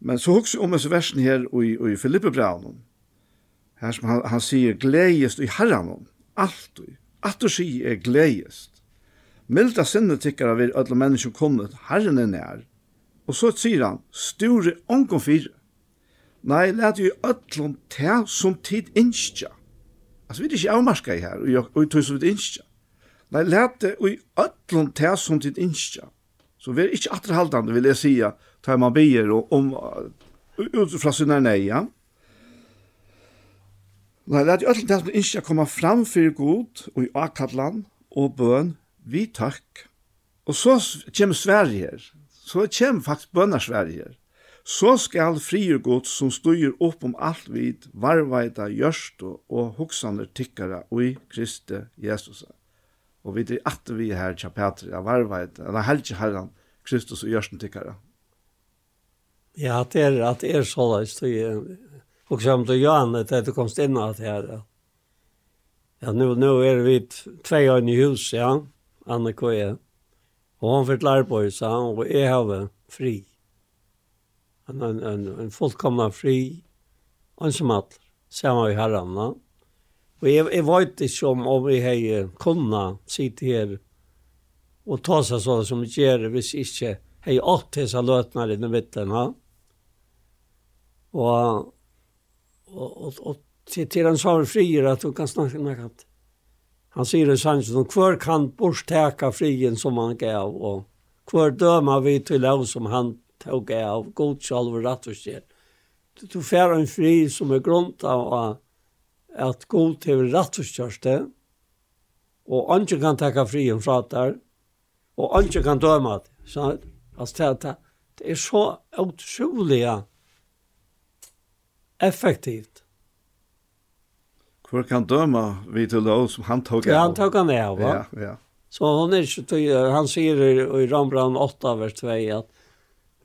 Men så husker om disse versen her i, i Filippe Braun, her som han, han sier, gledest i herren, alt og at du sier er gledest. Milda sinne tikkara vir alle mennesker kommet, herren er nær. Og så sier han, store onkom fire. Nei, let jo ödlom te som tid innskja. Altså, vi er ikke avmarska i her, og vi tog som tid innskja. Nei, let jo i ödlom te som tid innskja. Så vi er ikke atterhaldande, vil jeg sige, tar man bier og om, ut fra sinne Ja. Nei, det er jo alt det som ikke kommer fram for god og i akkallan og bøn, vi takk. Og så kommer Sverige her. Så kommer faktisk bønner Sverige her. Så skal frier god som styr opp om alt vid varveida, gjørst og, og hoksande tikkara og i Kristi Jesus. Og vi er at vi er her til Petri av arbeid, eller helge herren, Kristus og Gjørsten tikkere. Ja, at det er, at det er så løs, og som du til Johan, at det kom inn at her, ja. ja, nu, nu er vi tve år i hus, ja, Anne Køye, og hun fikk lære på sa han, og jeg har fri. En, en, en en fullkomna fri, og en som alt, sammen med herren, ja. Og jeg, jeg vet ikke om, om vi har kunnet sitta her och ta sig så som vi gjør hvis ikke har åt dessa løtene i mitten. Ja? Och, och, och, och til till en sån frier at du kan snakke med att han sier i sannsyn och kvar kan borstäka frien som han gav och kvar döma vi till lov som han tog av god själv och og slett. Du, du får en fri som är grunnt av at god til rattuskjørste, og andre kan takka fri om fratar, og andre kan døme det. Så, altså, det, det er så utrolig effektivt. Hvor kan døma vi til lov som han tog av? Ja, han tok han av, va? Ja, ja. Så hon er ikke han sier i, i Rambran 8, vers 2, at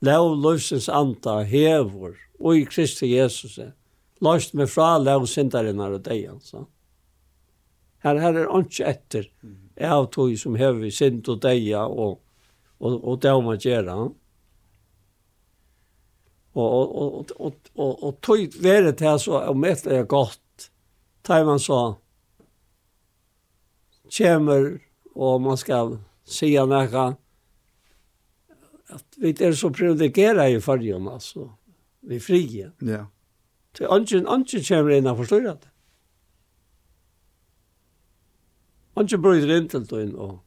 lov løsens anta hever, og i Kristi Jesus er løst med fra lov syndarinnar og deian, så. Her, her er ikke etter av tog som hever synd og deia og, og, og døma gjerra. Og, og, og, og, og, og tog være til så om etter er godt, tar man så kommer og man skal si noe at vi er så privilegeret i fargen, altså. Vi frie. Ja. Yeah. Til angen, angen kommer inn og forstår det. Angen bryter inn til det inn og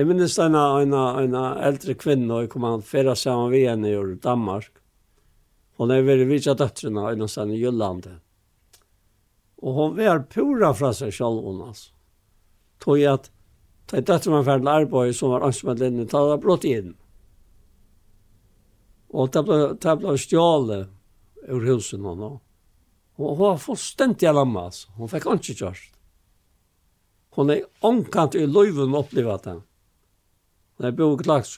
Jeg minnes en, en, en eldre kvinne, og jeg kom an fyrre sammen med henne i Danmark. Hun er veldig vidt av døttrene, en av i Jyllandet. Og hun var pura fra seg selv, hun, altså. Tog jeg at Da jeg døtte meg ferdig arbeid som var ansmedlende, da hadde jeg blått inn. Og det ble, det ble stjålet ur husen hon. Hon var fullstendig lamma altså. Hon fikk ikke kjørst. Hon er omkant i løyven opplevet det. Hon er bor klagt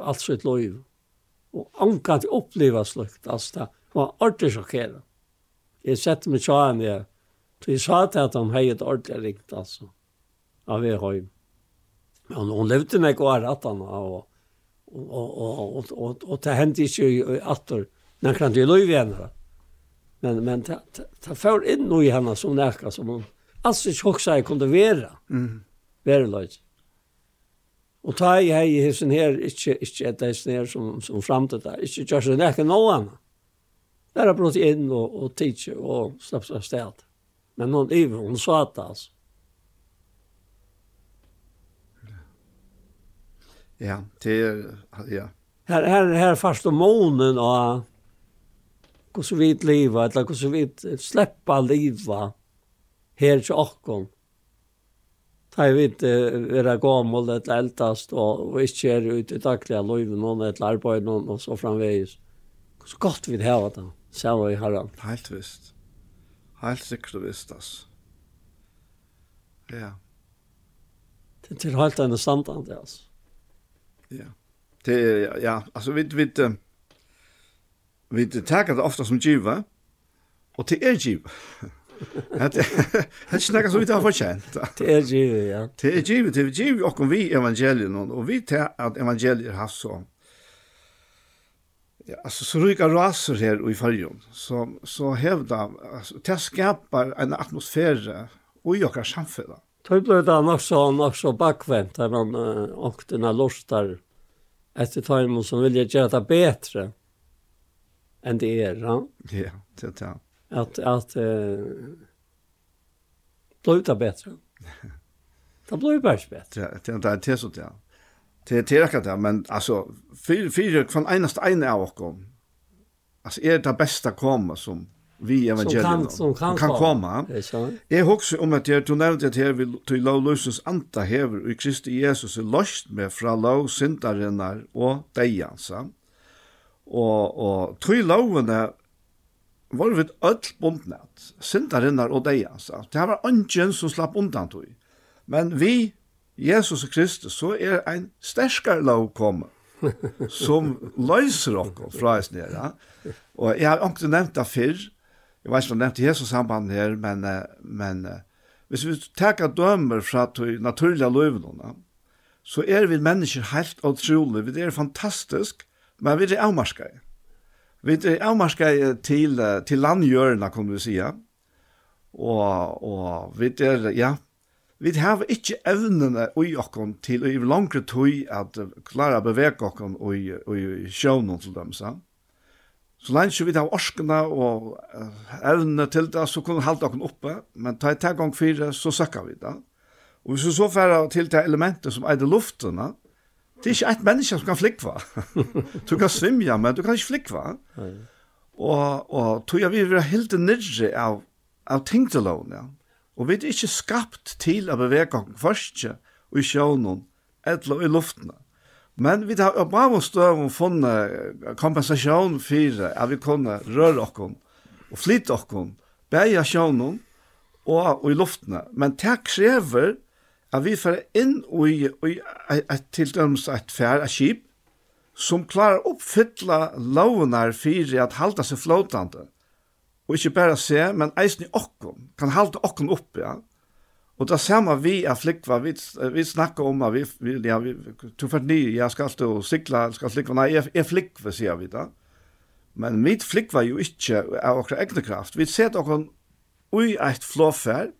alt sitt løyv. Og omkant i opplevet slukt, altså det. Hon var ordentlig sjokkeret. Jeg sette meg tjaen jeg. Så jeg sa til at han hei et ordentlig ringt, altså. Av vi høy. Men hon levde meg og er at han, og, og, og, og, og, og, og det hendte ikke i atter. Og, men kan inte lov igen men men ta ta, ta för inn noe i henne som näka som hun altså ikke inte jeg kunne være. mm Være lite Og ta i hei i sin här, ikke inte ett där her som, som framtid där, ikke gjør seg näka noe annan. Där har blått inn og, og tidsje og slapp seg sted. Men någon iver, hon sa det altså. Ja, det er, ja. Her, her, här fast om månen og hvordan vi liva, eller hvordan vi sleppa liva her til okkon. Da vi er gammel, eller eldast, og, og ikke er ute i daglige livet, noen eller arbeid, noen, og så framvegis. Hvordan godt vi det hava det, sier vi herran. Helt visst. Helt sikkert visst, ass. Ja. Det er helt enn standard, ass. Ja. Det, ja, altså, vi, vi, vi, vi tager det ofte som giva, og det er giva. Det er ikke noe som vi tar fortjent. Det er giva, ja. Det er giva, det er giva og vi evangelien, og vi tar at evangeliet har så. Ja, altså, så ryker raser her i fargen, Så, så hevda, altså, det skapar en atmosfære och i åkar samfunnet. Det blev det nok så, nok så bakvendt, der man äh, åkte når lostar etter tajmen som ville gjøre det bättre än det är. Ja, det är det. Att, att uh, blir det bättre. det blir bara bättre. Det det, det så det. Det är tillräckligt det, men alltså fyra fyra från enast en av oss. Alltså är det bästa komma som vi evangelium som kan, som kan, komma. Jag husker om att jeg tog nevnt at här vil till lov lösens anta hever och Kristi Jesus är lost med fra lov syndarinnar och dejansa. Mm Og, og tog lovene var vi öll bundnat, syndarinnar og deians. Det var ungen som slapp undan tog. Men vi, Jesus Kristus, så er ein sterskar lov kommet som løyser okkur fra oss nere. Og jeg har ikke nevnt det før, jeg vet ikke om jeg nevnte Jesus samband her, men, men hvis vi tenker dømer fra naturlige løvene, så er vi mennesker helt utrolig, vi er fantastisk, Men vi er avmarskar. Vi er avmarskar til, til landgjørende, kan du si. Og, og vi er, ja, vi har ikke evnene i okken til i langere tøy at klara bevege okken i, i sjøvnen til dem, sant? Så lenge vi har orskene og evnene til det, så kunne vi holde dere oppe, men ta et gang fire, så søkker vi det. Og hvis vi så færre til det elementet som er det luftene, Det er ikke et menneske som kan flikva. du kan svimja, men du kan ikke flikva. og, og tog jeg vi vil helt nyrre av, av tingtelån, ja. Og vi er ikke skapt til å bevege oss først, og i sjøvnen, eller i luftene. Men vi har på av støv døven funnet kompensasjon for at vi kunne røre oss og flytte oss, beie sjøvnen og, og i luftene. Men det krever at vi får inn i, i et, til dømes et fær et skip, som klarer å oppfylle lovene fyrir at halda seg flåtande. Og ikke bare se, men eisen i okken, kan halda okken opp, ja. Og det samme vi er flikva, vi, vi snakker om at vi, vi, ja, vi, tog for ny, jeg skal stå og sikla, skal flikva, nei, jeg, jeg flikva, sier vi da. Men vi flikva jo ikke av okra egne kraft. Vi ser okkon ui eit flåfær,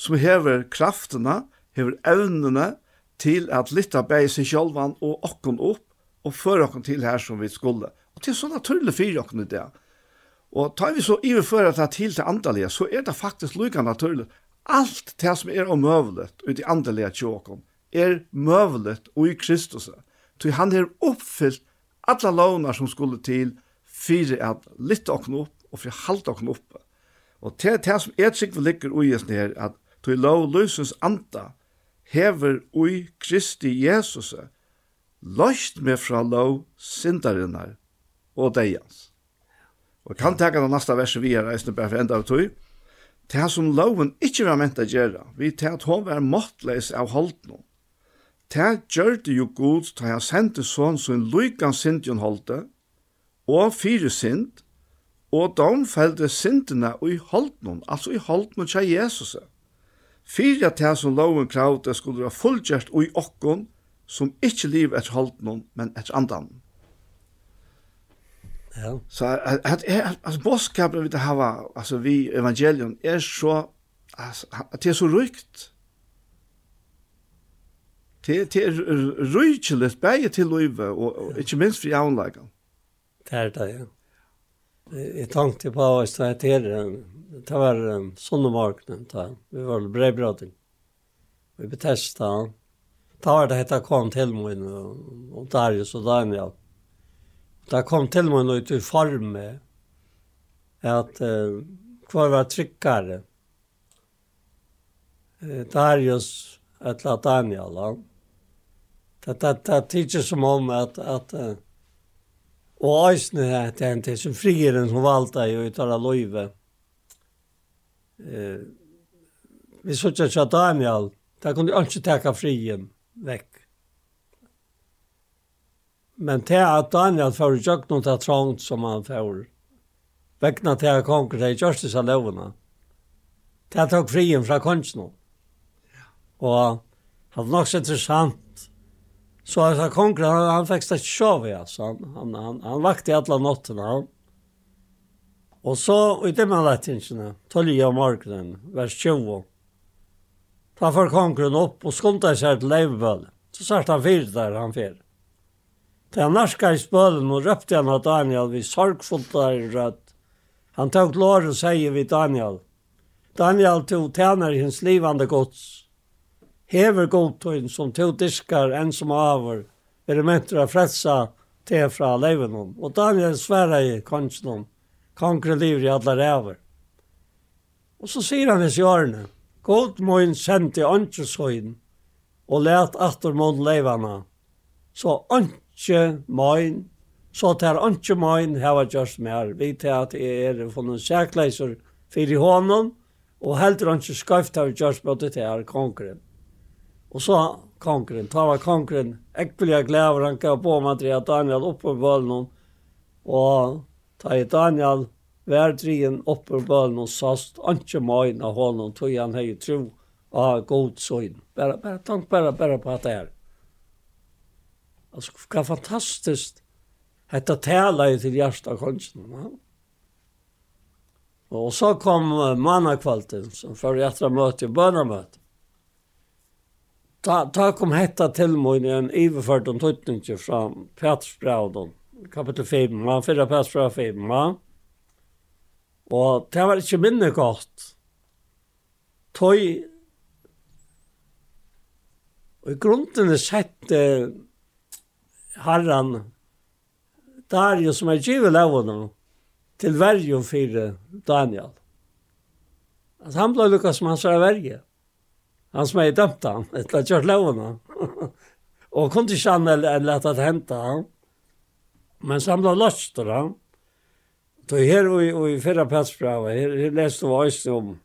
som hever kraftene, hever evnene til at lytta bæg seg sjálvan og okken opp og føre okken til her som vi skulle. Og det er så naturlig fyrir okken i det. Og tar vi så iverføra det til det andalige, så er det faktisk lykka naturlig. Alt det som er omøvelet ut i andalige tjåkon er møvelet og i Kristus. Så han er oppfyllt alla lovnar som skulle til fyrir at lytta okken opp og fyrir halda okken oppe. Og det, det som er sikkert ligger ui i her, at tog lov løsens anda, hever ui Kristi Jesus, løst med fra lov sindarinnar og deians. Og kan teka den nasta verset vi er reisende bare for enda av tog. Det som loven ikkje var ment å gjøre, vi til at hon var måttleis av holdt. Det gjør det jo god til han sendte sånn som en lykan sindjon holdte, og fire sind, og de felte sindene i holdt noen, altså i holdt noen til Jesus. Fyrir at det som loven kravde skulle være fullgjert og i okkon, som ikkje liv etter holdnum, men etter andan. Ja. Så at, at, altså, boskapen vi det hava, altså vi evangelion, er så, altså, at det er så rykt. Det, det er rykelig, bare til livet, og, og ikke minst for jævnleggen. Det er det, ja. Jeg tenkte på hva jeg stod her, det var um, sånne morgenen, da. vi var brevbrøding. Vi betestet han. Da var det hette kom til min, og Darius og Daniel. Da kom til min ut i form med, at uh, hva var tryggere. Uh, Darius, eller Daniel, han. Det, det, det, det som om at, at uh, Og æsne er til en til som frieren som valgte i uttara løyve. Eh, vi så ikke at Daniel, der kunne jeg ikke teka frien vekk. Men til at Daniel får jo jøgnet til trångt som han får, Vekna til at konger til Gjørstis av løvene. Til at tok frien fra kongen. Og det var nok så interessant Så alltså kongen han, han fick ett sjov i alltså. Han han han, han vakte alla nätterna. Han. Och så i det man lät inte. Tolja och marknaden vers 20. Ta för kongen upp och skonta sig ett levböl. Så satt han fyr där han fyr. Det han narska i spölen och röpte han av Daniel vi sorgfullt där i rött. Han tog lår och säger vid Daniel. Daniel tog tjänar i hans livande gods hever godtøyen som to diskar enn som avur, er det mentur å fredsa te fra leven. Og Daniel sverra i kongen hon, kongre liv i alla ræver. Og så sier han i sjørene, god moin sendi ansjøsøyen, og let atter mot levana, så åndsjø moin, så tar åndsjø moin heva gjørst mer, vi tar at jeg er funnet sækleiser fyrir hånden, og heldur åndsjø skøyft heva gjørst mot det her kongren. Og så konkren, ta var konkren, ekviliga gläver han gav på mig at Daniel oppe på bølen, og ta i Daniel värdrien oppe på bölnen och sast anke av hånden, tog han hej tro av god søgn. Bare, bare, tank bare, bare på at det er. Altså, hva fantastisk, Hetta tala i til hjertet av konsten. Ja. Og så kom mannakvalten, som fyrir etter møte i ta, ta kom hetta til mig en iverført om tøtninger fra Petersbrauden, kapitel 5, man fyrir Petersbrauden 5, man. Og det var ikke minne godt. Tøy, og i grunden er sett eh, herran Dario som er givet levende, til vergen for Daniel. At han ble lukket som han sa vergen. Han som är dømt han, ett å kört lovene. och kom till han eller lätt det hente han. Men så han blev löst då. Då här och, i förra platsbrava, her, her leste vi også om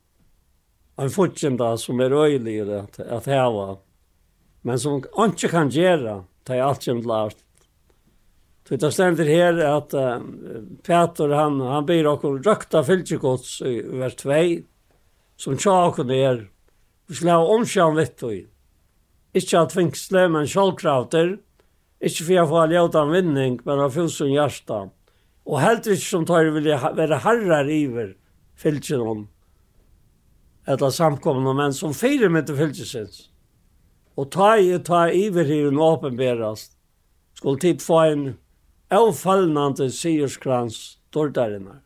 en fortsättning som är röjlig at att häva. Men som ikke kan göra, det er alt som lart. Så det stender her att uh, Peter han han blir och røkta fylkegods i vers 2 som tjocken er, Vi skulle ha omkjøn litt og ikke at tvingsle, men sjålkrafter, ikke for jeg får ljøta en vinning, men av fusen hjertet. Og helt ikke som tar vil jeg være herrer iver fylkjen om etter samkomne menn som fyrer mitt til fylkjesins. Og ta i ta iver hiven åpenberast, skulle tid få en avfallnande sierskrans dårderinnar.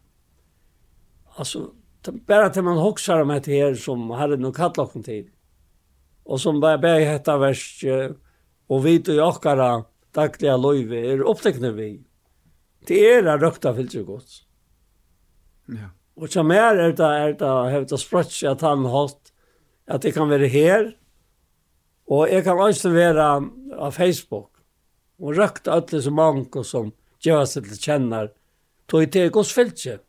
Altså, bara till man hoxar om det här som hade nog kallat oss till. Och som bara ber detta vers och vi och jockara dagliga löjve är upptäckna vi. Det är det rökta filter gott. Ja. Och som är det där det har det sprutsch att han har att det kan vara här och jag kan också vara på Facebook och rökta alla som mank och som gör sig till känner. Tog det gott filter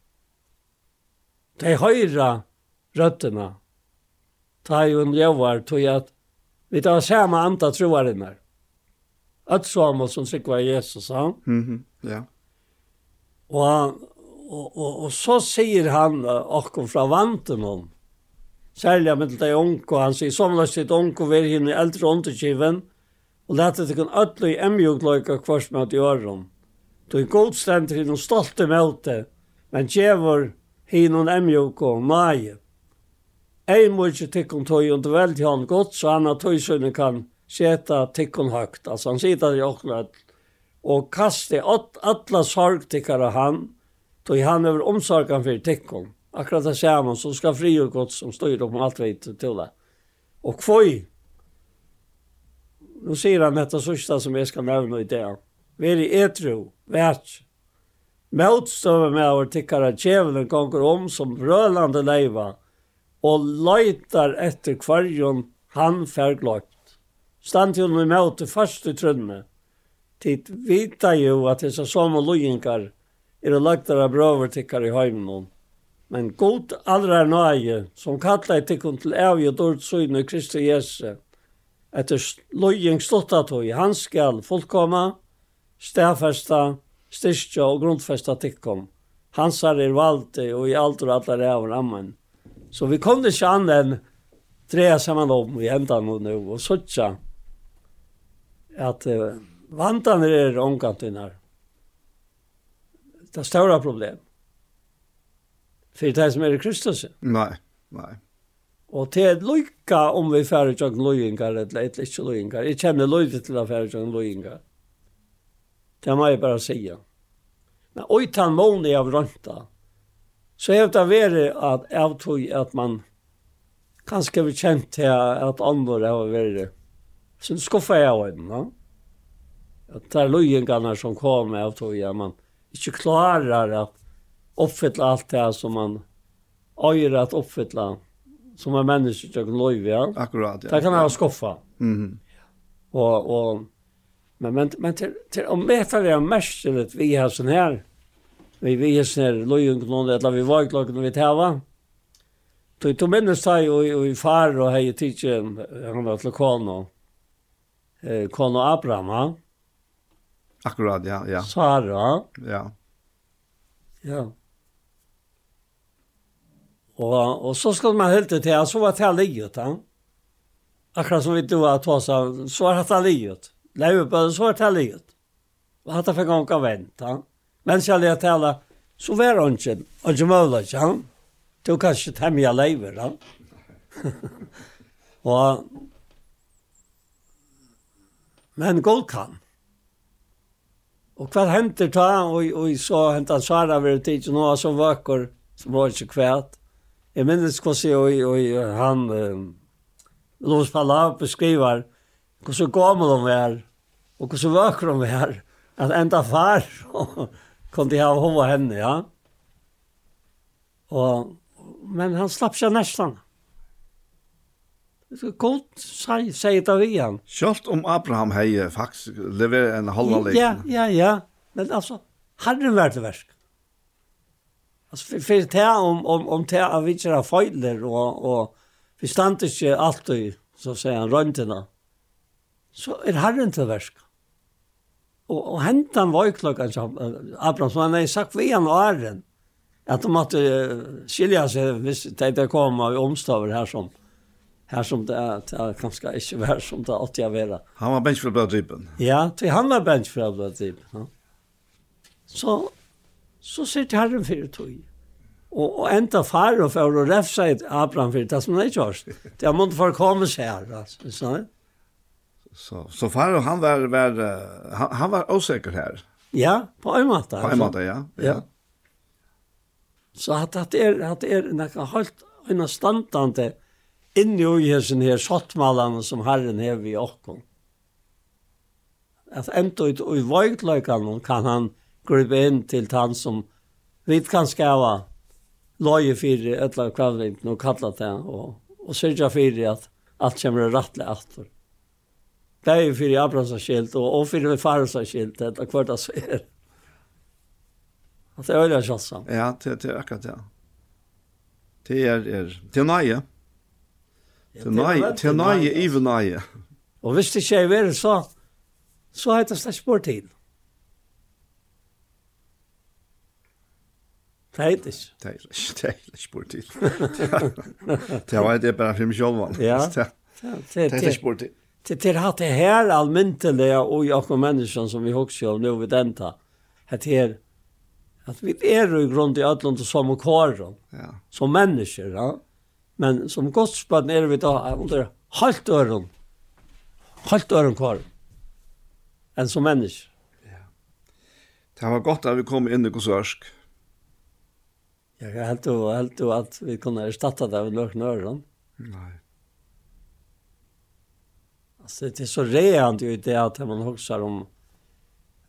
de høyra røttene, ta jo en ljøvar, tog at vi tar samme anta troarinnar. Öt samer som sikva Jesus, han. Mm -hmm. ja. Og, og, og, og så sier han okkom fra vanten om, særlig med det onko, han sier, som løs ditt onko vi er henne eldre underkiven, og lette det kun ødelig i emjugløyka kvars med at gjøre om. Du er godstendt til noen stolte møte, men djevor hinun og ein Ei mykje tikkun tøy und vel til han godt, så han tøy tøysønne kan seta tikkun høgt. Altså han sitter i åkna og kaste alla sorg tikkara han, tøy han over omsorgan fyrir tikkun. Akkurat det samme, så skal fri og godt som styr om alt veit til det. Og kvøy, nu sier han dette sørsta som jeg skal nevne i dag, veri etro, vært, motstøve med å tikkere kjevelen konger om som rølande leiva, og leitar etter kvarjon han færgløpt. Stand jo med meg til første trønne. Tid vita jo at disse samme lojinkar er lagtar av brøvertikkar i heimen Men god allra nøye, som kallar tikkun til evig og dård søgne Kristi Jesu, etter lojing stått han hans skal fullkomma, stafesta, styrkja og grundfesta tikkum. Hansar er valde og i alt og allar er av rammen. Så vi kom ikke an enn tre saman om i enda og nu og suttja at uh, vantan er omkantinnar. Det er større problem. For det som er i Kristus. Nei, nei. Og til er lykka om vi færre tjokk løyingar, eller ikke løyingar. Jeg kjenner løyde til å færre tjokk løyingar. Det må jeg bare si. Men oi tan måne av rønta, så er det vært at jeg tog at man kanskje blir kjent til at andre har vært Så skuffa jeg av henne, no? At det er løyengene som kom av tog, at man ikke klarer at oppfylla alt det som man øyre at oppfylla, som er mennesker til å løyve, ja? Akkurat, ja. Det kan jeg skuffa. Mm -hmm. Og, og Men men men till till om det är mest det vi har sån här vi vi är sån här lojon någon eller vi var klockan vi täva. Du tog med og och i far och hej tidigt han var lokal nu. Eh Kono Abraham. Ha? Akkurat ja, ja. Sara. Ja. Ja. Och och så ska man helt till så var det livet han. Akkurat som vi då att ta så så har det livet lever på det, så är det livet. Og Och att få gång kan vänta. Men så jag tala så var hon inte. Och jag måla han. Du kan ikke ta mye lever da. og, men god kan. Og hva henter ta og, og så hämta Sara över tid några som veckor som var ikke kvært. Jeg minnes hva sier, og, og han um, Los Palau beskriver hvor så gammel hun var, og hvor så vøkker hun var, at enda far kom til å ha henne henne, ja. Og, men han slapp seg nesten. God sier seg det vi han. Selv om Abraham hei faktisk lever en halva liten. Ja, ja, ja. Men altså, herren vært det versk. Altså, for, for det om, om, om det er vi ikke har feiler, og, og vi stand ikke alltid, så sier han, røntene så er Herren til versk. Og, og hentan var klokka, Abraham, som han har sagt vi han og Herren, at de måtte uh, skilja seg hvis de kom av omstaver her som her som det är det er kanskje ikke vær som det alltid er värre. Han var bench för blå typen. Ja, til han var bench för blå typen. Ja. Så så sitter Herren för tog. Og, og enda far og for å refse ett Abraham for det som han det görs. Det måste folk komma så här alltså, så. Så så far han var var han, han var osäker här. Ja, på en måte. På en måte, ja. Ja. ja. Så att att är att er noe halt en standande inni i hesen här sottmalene som Herren har vi också. At ändå ut i vågtlökan kan han gripe inn till han som vi kan skava løye för ett lag kvar vi nu kallat det och och sørja för at allt kommer rätt lätt. Det er ju för Abrahams skilt og, og fyrir Farsa skilt. Det är kvart att er. Att det er öliga tjatsa. Ja, det är akkurat det. Det er, er, det är nöje. Det är nøye, det är nöje, i nöje. Och visst det tjej så, så er det slags bort till. Det heter ikke. Det heter ikke, det heter ikke bort til. Det var det bare for meg selv. Ja, det heter ikke bort til. Det til att det her allmäntliga og i och människan som vi också har nu vid denta. at her, at vi är i grunn til ødlund og som kåren. Ja. Som mennesker, Ja. Men som godspann er vi da under halvt øren, Halvt øren kvar. enn som mennesker. Ja. Det var godt at vi kom inn i Kosovarsk. Ja, jeg helt och helt och at vi kunne erstatta det av några øren. Nei. Alltså det är så rent ju det att man huxar om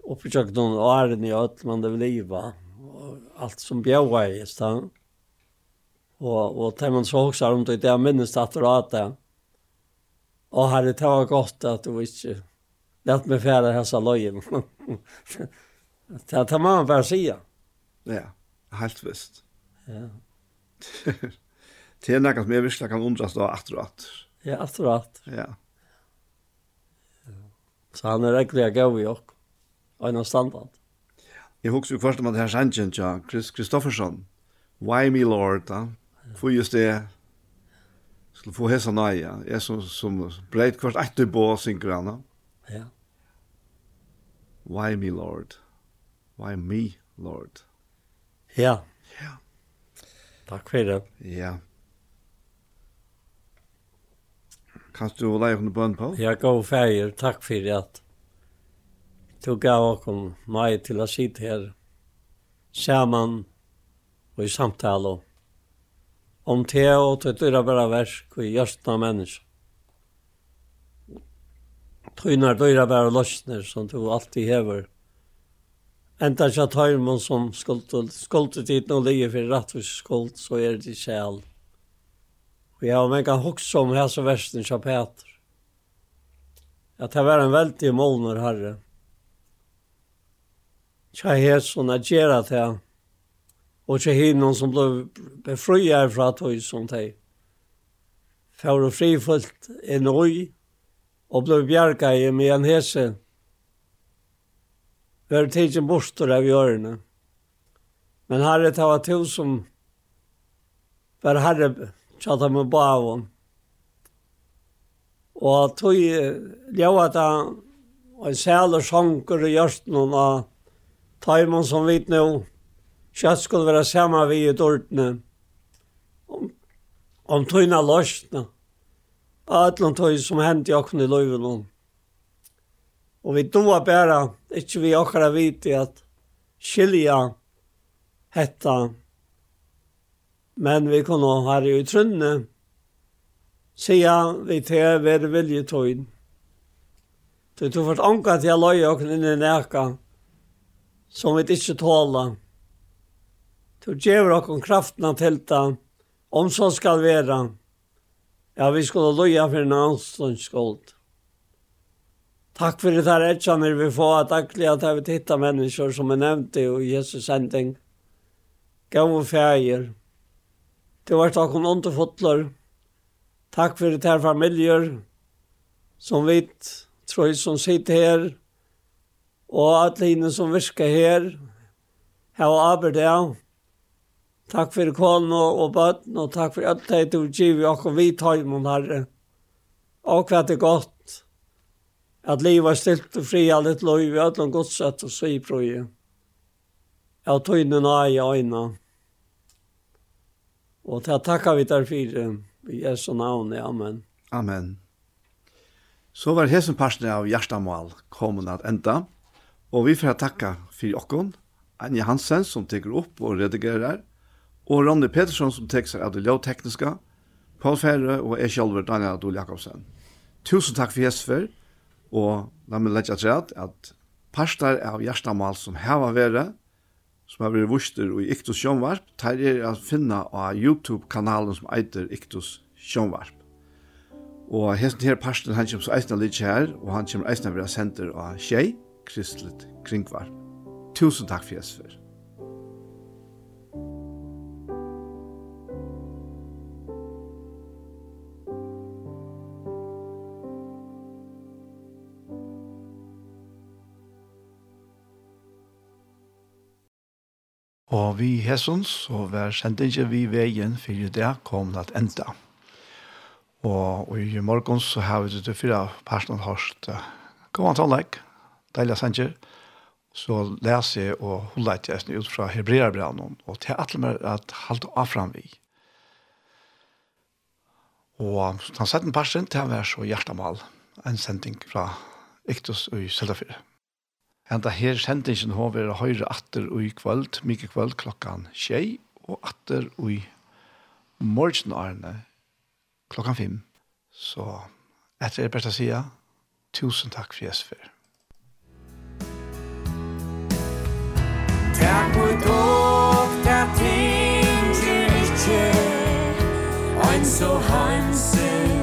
uppförsökt någon åren i allt man det leva och allt som bjöa i stan. Och och tar man så huxar om det där minnes att dra det. Och har det tagit gott att du inte lät med färda hälsa lojen. Det tar man bara säga. Ja, helt visst. Ja. Det är något som jag visst kan undras då att Ja, att Ja. Så han er egentlig gav i ok. Og en av standard. Jeg husker jo først om at her sannsyn til Chris Kristoffersson. Why me Lord, da? Hvor just det skulle få hesa nøya. Jeg som, som breit kvart etter på synker han. da. Ja. Why me Lord? Why me Lord? Ja. Ja. Takk for det. Ja. Kan du leie henne bønn på? Jeg gav feir, takk for at du gav okkom meg til å sitte her saman og i samtale om te og til dyra bæra versk og i gjørstna menneska. Tøynar dyra bæra løsner som du alltid hever. Enda ikke tøymon som skuldet dit nå ligger for rettvis skuld, så er det sjæl. Og jeg har meg kan hoksa om hans og versen til Peter. At det var en veldig målner herre. Tja hesson at gjerra til og tja hinnon som ble befrøyar fra tog som teg. Fjær og frifullt en oi og ble bjerga i med en hese. Vi har tidsen bostor av hjørne. Men herre, det var to som var herre tjata med bavon. Og tog ljøa da en sæler og gjørst noen av Taimon som vit nå, kjøtt skulle være samme vi i dortene. Om, om tøyna eller annet tøy som hendte i åkne i løyven. Og vi doa bæra, ikkje vi åkere viti at skilja hetta Men vi kunne nå her i trønne Sia vi til å være viljetøyen. Du tog fort anka til å løye og inn i næka som vi ikke tåler. Du gjør dere kraften av teltet om så skal være. Ja, vi skulle løye for en annen skuld. Takk for det her etjaner vi får at daglig at jeg vil titta mennesker som er nevnt i Jesus sending. Gav og fæger. Det var takk om åndefotler. Takk for det her familjer som vet, tror jeg som sitter her, og alle henne som virker her, her og arbeid her. Takk for kone og bøtten, og takk for alt det du giver og vi tar imot herre. Og hva det er godt, at livet er stilt og fri av litt lov, i alle godsett noen godt sett og så i prøye. Jeg har tøyne nøye øynene. Og til å takke vi der fire, i Jesu navn, amen. Amen. Så var hesen parten av Gjerstamal kommet at enda, og vi får takke for åkken, Anja Hansen som teker opp og redigerer, og Ronny Petersson som teker seg av det lovtekniske, Paul Ferre og jeg selv, Daniel Adol Jakobsen. Tusen takk for Jesper, og la meg legge til at parter av Gjerstamal som var vært, som har vært vuster i Iktus Sjønvarp, tar er å finne av YouTube-kanalen som eiter Iktus Sjønvarp. Og hesten her parsten, han kommer så eisne litt her, og han kommer eisne ved senter av Kjei, Kristelig Kringvarp. Tusen takk for Jesper. Og vi hessons, og hver sendingen vi veien for det kom til at enda. Og, og i morgen så har vi det til fyra personen hørt. Kom an tannleik, deilig sender. Så leser jeg og holder jeg til ut fra Hebreabranen, og til at med at halte av fram vi. Og han den en person til å være så hjertemål, en sending fra Iktus og Sølafyret. Enda her sendingen har vært høyre atter og i kvöld, mye kvöld klokkan tjei, og atter og i morgenarne klokkan fem. Så etter er best å sige, tusen takk for jesfer. Takk for dog, takk ting til ikke, ein så hansen,